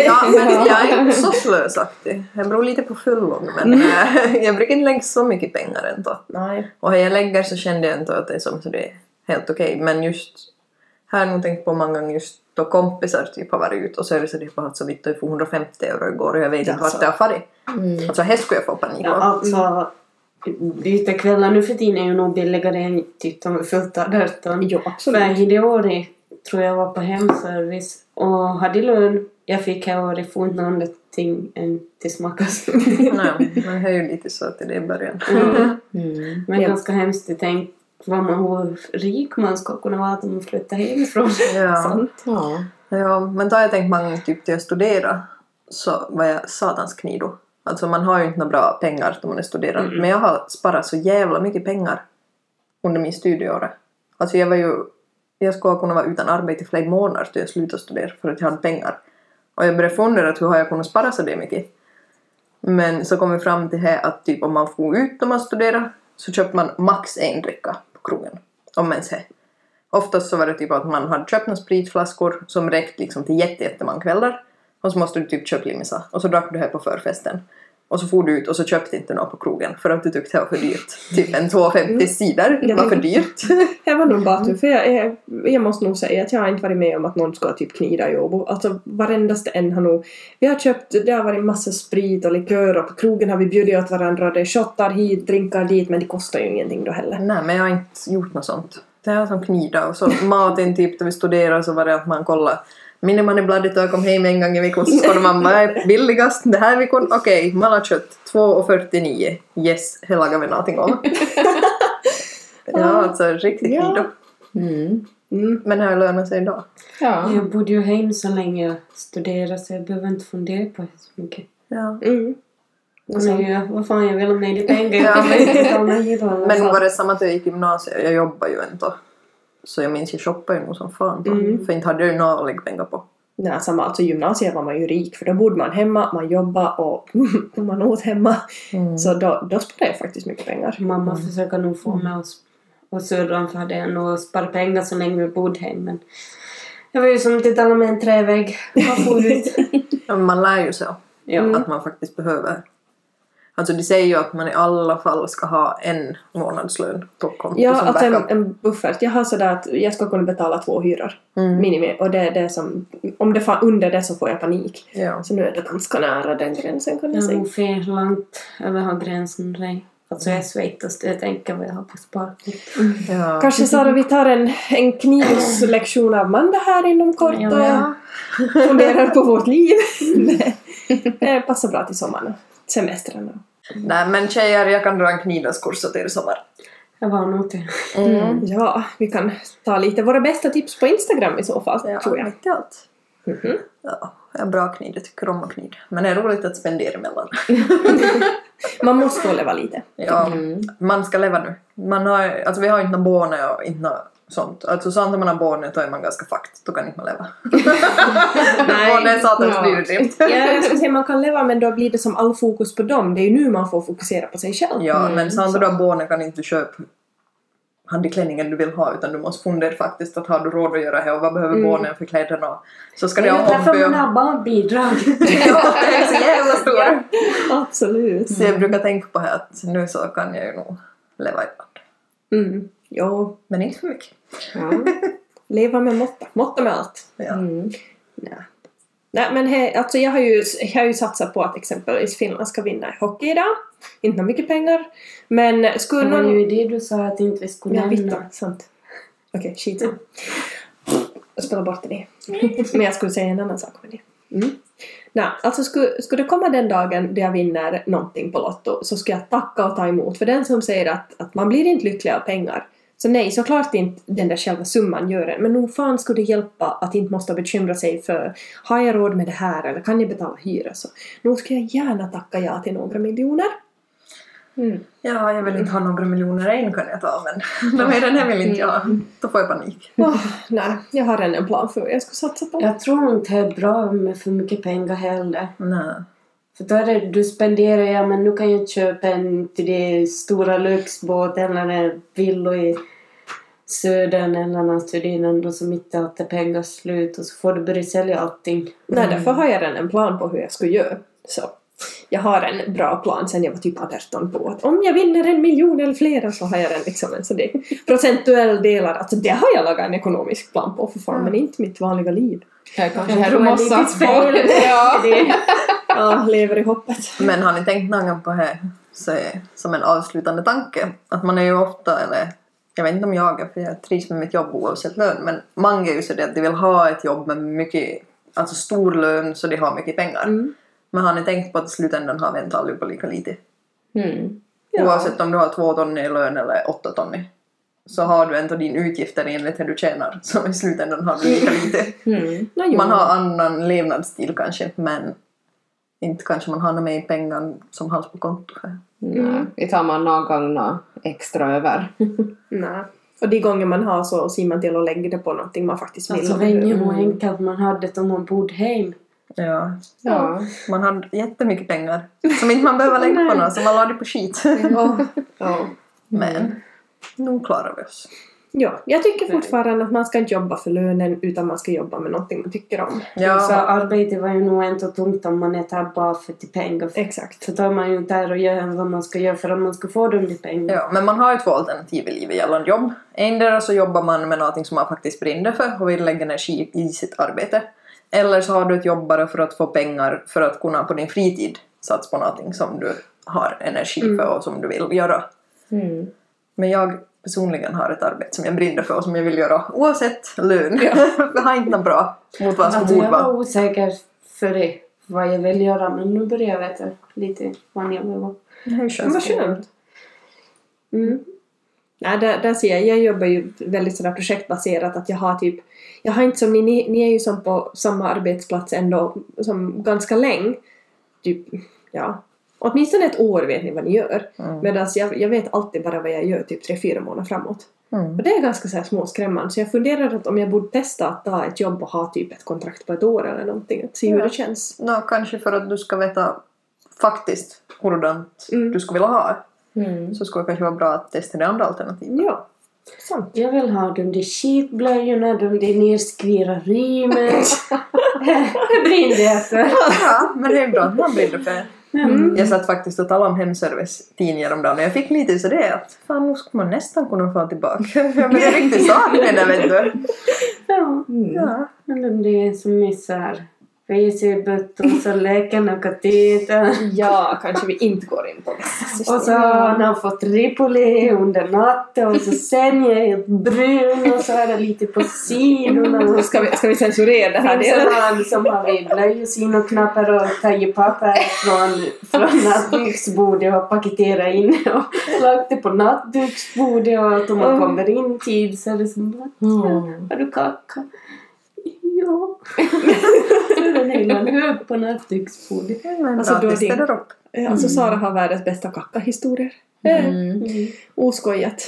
[SPEAKER 2] Ja, men jag är inte så slösaktig. Det beror lite på fyllon. Men äh, jag brukar inte lägga så mycket pengar ändå.
[SPEAKER 1] Nej.
[SPEAKER 2] Och när jag lägger så kände jag inte att det är som så det är helt okej. Men just här har jag nog tänkt på många gånger just då kompisar typ har varit ute och så är det så det bara att så vitt jag får 150 euro igår och jag vet inte
[SPEAKER 1] Jaså.
[SPEAKER 2] vart det har farit.
[SPEAKER 3] Mm.
[SPEAKER 2] Alltså här skulle jag få panik
[SPEAKER 4] Ja, alltså utekvällar nu för tiden är ju nog billigare än typ de av 18.
[SPEAKER 1] Jo,
[SPEAKER 4] För
[SPEAKER 1] absolut.
[SPEAKER 4] Hideori tror jag var på hemservice och hade lön. Jag fick här få inte någonting än till smakas.
[SPEAKER 2] Nej, men det är ju lite så att det är början.
[SPEAKER 4] Mm.
[SPEAKER 3] Mm.
[SPEAKER 4] Men
[SPEAKER 1] Ja.
[SPEAKER 4] ganska hemskt att tänka vad man, hur rik man ska kunna vara att man flyttar hemifrån.
[SPEAKER 2] Ja.
[SPEAKER 1] Sant.
[SPEAKER 3] Ja.
[SPEAKER 2] ja, men då har jag tänkt många gånger typ till att studera. så var jag satans knido. Alltså man har ju inte några bra pengar när man är studerande.
[SPEAKER 1] Mm.
[SPEAKER 2] Men jag har sparat så jävla mycket pengar under min studieår. Alltså jag var ju... Jag skulle ha kunnat vara utan arbete i flera månader till jag slutade studera för att jag hade pengar. Och jag började fundera att hur har jag kunnat spara så det mycket? Men så kom vi fram till här att typ om man får ut när man studerar så köper man max en dricka krogen. Om ens det. Oftast så var det typ att man hade köpt några spritflaskor som räckte liksom till jätte, jättemånga kvällar. Och så måste du typ köpa limisa. Och så drack du här på förfesten. Och så får du ut och så köpte inte något på krogen för att du tyckte det var för dyrt. Typ en 2,50 sidor
[SPEAKER 1] Jag
[SPEAKER 2] var för dyrt.
[SPEAKER 1] Det var nog bara tur, för jag, jag, jag måste nog säga att jag har inte varit med om att någon ska typ knida i Åbo. Alltså varendaste en har nog... Vi har köpt, det har varit massa sprit och likör och på krogen har vi bjudit åt varandra. Det är shottar hit, drinkar dit, men det kostar ju ingenting då heller.
[SPEAKER 2] Nej men jag har inte gjort något sånt. Det här som knida och så maten typ när vi studerade så var det att man kollade Minimoney-bladet och jag kom hem en gång i veckan så man vad är billigast det här veckan? Okej, malakött 2,49. Yes, det lagar vi någonting om. ja, alltså riktigt
[SPEAKER 1] Ja.
[SPEAKER 2] knido.
[SPEAKER 3] Mm.
[SPEAKER 1] Mm.
[SPEAKER 2] Men det har lönat sig idag.
[SPEAKER 3] Ja.
[SPEAKER 4] Jag bodde ju hem så länge jag studerade så jag behöver inte fundera på det så mycket.
[SPEAKER 2] Ja.
[SPEAKER 1] Mm.
[SPEAKER 4] Och så, ja, vad fan jag vill ha med de pengar.
[SPEAKER 2] Ja,
[SPEAKER 4] om det.
[SPEAKER 2] Men nog var det samma att jag gick i gymnasiet, jag jobbar ju inte. Så jag minns jag shoppade ju nog som fan då.
[SPEAKER 1] Mm.
[SPEAKER 2] För inte hade jag ju några att lägga pengar på.
[SPEAKER 1] Nej, samma, alltså gymnasiet var man ju rik för då bodde man hemma, man jobbade och man åt hemma. Så då, då sparade jag faktiskt mycket pengar.
[SPEAKER 4] Mamma försöker nog få mig att och syrran för det och spara pengar så länge vi bodde hem men jag var ju som till alla med en trävägg. Man får ut.
[SPEAKER 2] Man lär ju sig
[SPEAKER 4] Ja.
[SPEAKER 2] att man faktiskt behöver. Alltså de säger ju att man i alla fall ska ha en månadslön på konto
[SPEAKER 1] Ja,
[SPEAKER 2] som
[SPEAKER 1] alltså en, en buffert. Jag har sådär att jag ska kunna betala två hyror.
[SPEAKER 2] Mm.
[SPEAKER 1] Minimi. Och det är det som... Om det får under det så får jag panik.
[SPEAKER 2] Ja.
[SPEAKER 1] Så nu är det ganska nära den gränsen kan jag
[SPEAKER 4] Jag är
[SPEAKER 1] säga.
[SPEAKER 4] nog fel långt över har gränsen rej. Alltså jag svettas jag tänker vad jag har på sparkort.
[SPEAKER 2] Ja.
[SPEAKER 1] Kanske Sara, vi tar en, en knivslektion av Manda här inom kort och
[SPEAKER 4] Ja.
[SPEAKER 1] funderar på vårt liv. Nej. Det passar bra till sommaren och semestrarna.
[SPEAKER 2] Nej men tjejer, jag kan dra en knivdagskurs åt er i sommar.
[SPEAKER 4] Jag var nog till.
[SPEAKER 2] Mm.
[SPEAKER 1] Ja, vi kan ta lite våra bästa tips på Instagram i så fall,
[SPEAKER 2] Ja,
[SPEAKER 1] tror jag.
[SPEAKER 2] mitt i allt.
[SPEAKER 1] Mhm.
[SPEAKER 2] Ja, jag är bra knid, jag tycker om att knid. Men det är roligt att spendera emellan.
[SPEAKER 1] Man måste få leva lite.
[SPEAKER 2] Ja,
[SPEAKER 3] Mm.
[SPEAKER 2] man ska leva nu. Man har, alltså vi har inte några barn och inte något sånt. Alltså sant att man har barn då är man ganska fakt, då kan inte man leva.
[SPEAKER 1] Nej.
[SPEAKER 2] det är satans
[SPEAKER 3] Ja.
[SPEAKER 1] Ja, jag skulle säga man kan leva men då blir det som all fokus på dem. Det är ju nu man får fokusera på sig själv.
[SPEAKER 2] Ja,
[SPEAKER 3] Mm,
[SPEAKER 2] men sant du har barn kan inte köpa handklänningen du vill ha utan du måste fundera faktiskt att har du råd att göra det och vad behöver
[SPEAKER 1] Mm.
[SPEAKER 2] barnen för kläder och så ska
[SPEAKER 4] Det är
[SPEAKER 2] ha
[SPEAKER 4] därför
[SPEAKER 2] hobby och...
[SPEAKER 4] man har barnbidrag.
[SPEAKER 2] Ja, det är så jävla stora!
[SPEAKER 1] Absolut.
[SPEAKER 2] Så jag brukar tänka på det att nu så kan jag ju nog leva ibland.
[SPEAKER 1] Mm. Jo,
[SPEAKER 2] Men inte för mycket.
[SPEAKER 3] Ja.
[SPEAKER 1] leva med måtta. Måtta med allt.
[SPEAKER 2] Ja.
[SPEAKER 3] Mm.
[SPEAKER 1] Nej. Nej men he, alltså jag har, ju, jag har ju satsat på att exempelvis Finland ska vinna i hockey idag. Inte mycket pengar. Men skulle
[SPEAKER 4] Det var
[SPEAKER 1] någon...
[SPEAKER 4] ju det du sa att inte vi skulle
[SPEAKER 1] Ja,
[SPEAKER 4] nämna.
[SPEAKER 1] vittu. Sant. Okej, skit samma. Jag spelar bort det. Men jag skulle säga en annan sak med det. Mm. Nej, alltså skulle, skulle det komma den dagen då jag vinner någonting på Lotto så ska jag tacka och ta emot för den som säger att, att man blir inte lycklig av pengar. Så nej, såklart inte den där själva summan gör det. Men nog fan skulle det hjälpa att inte måste bekymra sig för har jag råd med det här eller kan jag betala hyra? Så nog skulle jag gärna tacka ja till några miljoner. Mm.
[SPEAKER 2] ja, jag vill inte ha några miljoner än kan jag ta men de mer än det vill inte jag. Då får jag panik.
[SPEAKER 1] Åh, nej, jag har redan en plan för vad jag ska satsa på.
[SPEAKER 4] Jag tror inte det är bra med för mycket pengar heller.
[SPEAKER 2] Nej.
[SPEAKER 4] För då är det, du spenderar, ja men nu kan jag köpa en till det stora lyxbåt eller en villa i södern eller något för det är ändå så mitt i allt är pengar slut och så får du börja sälja allting.
[SPEAKER 1] Nej, därför har jag redan en plan på hur jag ska göra. Så jag har en bra plan sen jag var typ 18 på att om jag vinner en miljon eller flera så har jag den liksom en sån procentuell delar. Alltså det har jag lagat en ekonomisk plan på för fan, men inte mitt vanliga liv.
[SPEAKER 3] Kanske
[SPEAKER 4] Jag jag
[SPEAKER 3] måste
[SPEAKER 4] lite fel.
[SPEAKER 3] Ja.
[SPEAKER 4] Det-
[SPEAKER 1] Ja, lever i hoppet.
[SPEAKER 2] Men har ni tänkt någon på det så som en avslutande tanke? Att man är ju ofta, eller jag vet inte om jag är för jag trivs med mitt jobb oavsett lön, men många är ju så det att de vill ha ett jobb med mycket, alltså stor lön så de har mycket pengar.
[SPEAKER 1] Mm.
[SPEAKER 2] Men har ni tänkt på att i slutändan har vi inte allihopa lika lite?
[SPEAKER 3] Mm.
[SPEAKER 1] Ja.
[SPEAKER 2] Oavsett om du har två ton i lön eller åtta ton i. Så har du ändå din utgifter enligt hur du tjänar. Så i slutändan har du lika lite.
[SPEAKER 3] Mm.
[SPEAKER 1] No.
[SPEAKER 2] Man har annan levnadsstil kanske men inte kanske man har med i pengar som hålls på konto.
[SPEAKER 3] Nej, det tar man någon gång extra över.
[SPEAKER 1] Nej. Och de gånger man har så ser man till att lägga det på någonting man faktiskt vill.
[SPEAKER 4] Alltså
[SPEAKER 1] behöver.
[SPEAKER 4] hur enkelt man hade det om man bodde hem?
[SPEAKER 2] Ja.
[SPEAKER 3] Ja.
[SPEAKER 2] Man hade jättemycket pengar som inte man behöver lägga på något, som man la det på skit.
[SPEAKER 1] Ja. ja.
[SPEAKER 2] Men nu klarar vi oss.
[SPEAKER 1] ja, jag tycker fortfarande att man ska inte jobba för lönen utan man ska jobba med någonting man tycker om.
[SPEAKER 4] Så
[SPEAKER 2] Ja,
[SPEAKER 4] arbetet var ju nog ändå tungt om man är där bara för till pengar.
[SPEAKER 1] Exakt.
[SPEAKER 4] Så tar man ju inte där och gör vad man ska göra för att man ska få dem till pengar.
[SPEAKER 2] ja, men man har ju två alternativ i livet gällande jobb. Endera så jobbar man med någonting som man faktiskt brinner för och vill lägga energi i sitt arbete. Eller så har du ett jobb bara för att få pengar för att kunna på din fritid satsa på någonting som du har energi för och som du vill göra.
[SPEAKER 3] Mm.
[SPEAKER 2] Men jag personligen har ett arbete som jag brinner för och som jag vill göra oavsett lön. jag har inte något bra mot vad som
[SPEAKER 4] Alltså jag var osäker för det, vad jag vill göra men nu börjar jag veta lite vad jag vill vara.
[SPEAKER 2] Det skönt.
[SPEAKER 1] vad skönt. Mm. Nej, där, där ser jag, jag jobbar ju väldigt sådär projektbaserat att jag har typ, jag har inte som ni, ni, ni är ju som på samma arbetsplats ändå som ganska länge. Typ, ja, åtminstone ett år vet ni vad ni gör.
[SPEAKER 2] Mm.
[SPEAKER 1] Medan jag, jag vet alltid bara vad jag gör typ tre fyra månader framåt.
[SPEAKER 2] Mm.
[SPEAKER 1] Och det är ganska så här småskrämmande så jag funderar att om jag borde testa att ta ett jobb och ha typ ett kontrakt på ett år eller någonting, att se hur
[SPEAKER 2] Ja.
[SPEAKER 1] det känns.
[SPEAKER 2] Nå, kanske för att du ska veta faktiskt hurdant
[SPEAKER 1] Mm.
[SPEAKER 2] du skulle vilja ha.
[SPEAKER 3] Mm.
[SPEAKER 2] Så skulle det kanske vara bra att testa det andra alternativet.
[SPEAKER 1] Ja, sant.
[SPEAKER 4] Jag vill ha de där skitblöjorna, de där nerskvira rymen. det brinner jag för.
[SPEAKER 2] Ja, men det är bra att man brinner för
[SPEAKER 1] Mm.
[SPEAKER 2] Jag satt faktiskt och talade om hemservice tidningar om dagen och jag fick lite så det att fan nu skulle man nästan kunna få tillbaka. Ja, men det är riktigt saknar det vet du.
[SPEAKER 4] Ja,
[SPEAKER 3] Mm.
[SPEAKER 2] Ja.
[SPEAKER 4] men de där som är WC-böttor, så läkarna kateter.
[SPEAKER 1] Ja, kanske vi inte går in på dessa
[SPEAKER 4] Och så har han fått Ripoli under natten och så sen är helt brun och så är det lite på sidorna.
[SPEAKER 1] Ska vi, ska vi censurera det här delen?
[SPEAKER 4] en man som har vid blöjosynoknappar och tagit papper från, från nattduksbordet och paketerat in och lagt det på nattduksbordet och att om man
[SPEAKER 1] Mm.
[SPEAKER 4] kommer in tid så är det som att
[SPEAKER 3] Mm.
[SPEAKER 4] har du kaka? Ja. hela hög på nattduksbordet.
[SPEAKER 1] Alltså, då det-
[SPEAKER 2] ställer upp.
[SPEAKER 1] Alltså Sara har världens bästa kackahistorier. Eh,
[SPEAKER 3] Mm.
[SPEAKER 1] Oskojat.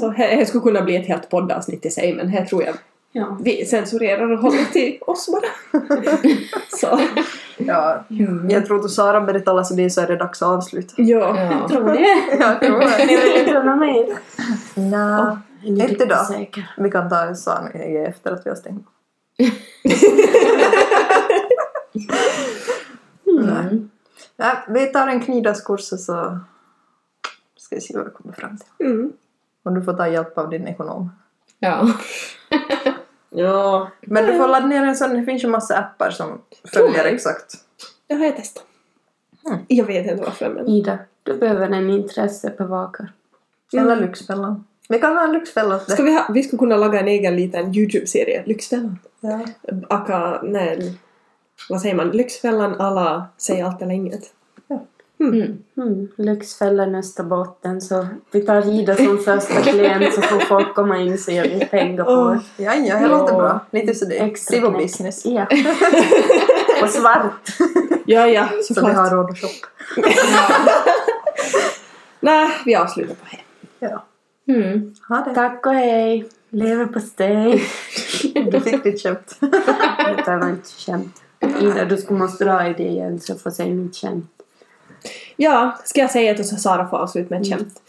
[SPEAKER 1] Så det det skulle kunna bli ett helt poddavsnitt i sig men här tror jag
[SPEAKER 4] Ja.
[SPEAKER 1] vi censurerar och håller till oss bara. Så,
[SPEAKER 2] Ja, jag tror att Sara börjar tala så det så är det dags att avsluta.
[SPEAKER 1] ja.
[SPEAKER 3] Ja.
[SPEAKER 4] Tror ni det?
[SPEAKER 2] Jag tror det.
[SPEAKER 4] Ni vill inte mer? Ni
[SPEAKER 2] Inte idag. vi kan ta Sara efter att vi har stängt.
[SPEAKER 3] Mm.
[SPEAKER 2] Ja, vi tar en knidasskurs och så ska vi se vad vi kommer fram till.
[SPEAKER 1] Mm.
[SPEAKER 2] Och du får ta hjälp av din ekonom.
[SPEAKER 3] Ja.
[SPEAKER 1] ja.
[SPEAKER 2] Men du får ladda ner en sån, det finns ju massa appar som följer exakt.
[SPEAKER 1] Det har jag testat.
[SPEAKER 2] Mm.
[SPEAKER 1] Jag vet inte varför men...
[SPEAKER 4] Ida, du behöver en intressebevakare.
[SPEAKER 2] Eller Lyxfällan. Vi kan ha en Lyxfällan
[SPEAKER 1] Ska vi, ha, vi skulle kunna laga en egen liten Youtube-serie, Lyxfällan.
[SPEAKER 2] Ja.
[SPEAKER 1] Aka, nej, vad säger man? Lyxfällan alla Säg allt eller inget.
[SPEAKER 3] Mm.
[SPEAKER 4] Mm, Lyxfällan Österbotten, så vi tar Ida som första klient så får folk komma in så gör vi pengar på det.
[SPEAKER 2] Ja, ja, det låter bra. Lite sådär.
[SPEAKER 4] Extra
[SPEAKER 2] Sivo
[SPEAKER 4] knäck.
[SPEAKER 2] business.
[SPEAKER 4] Ja. Och svart.
[SPEAKER 1] Ja, ja,
[SPEAKER 2] Så vi
[SPEAKER 1] såklart.
[SPEAKER 2] har råd att shoppa.
[SPEAKER 1] Nej, vi avslutar på här.
[SPEAKER 2] Ja.
[SPEAKER 3] Mm.
[SPEAKER 2] Ha det.
[SPEAKER 4] Tack och hej. Lever på steg.
[SPEAKER 2] Du fick ditt skämt.
[SPEAKER 4] Det var inte skämt. Ida, du skulle måste dra i det igen så får säga mitt skämt.
[SPEAKER 1] Ja, ska jag säga att så Sara får avsluta med ett skämt.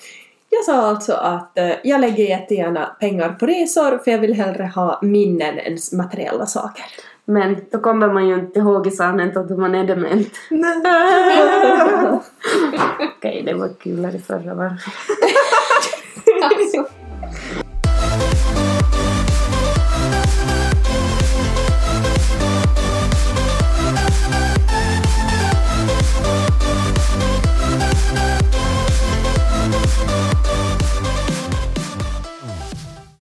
[SPEAKER 1] Jag sa alltså att eh, jag lägger jättegärna pengar på resor för jag vill hellre ha minnen än materiella saker.
[SPEAKER 4] Men då kommer man ju inte ihåg i sanningen att man är dement. Okej, det var kulare förra varvet.
[SPEAKER 3] Alltså.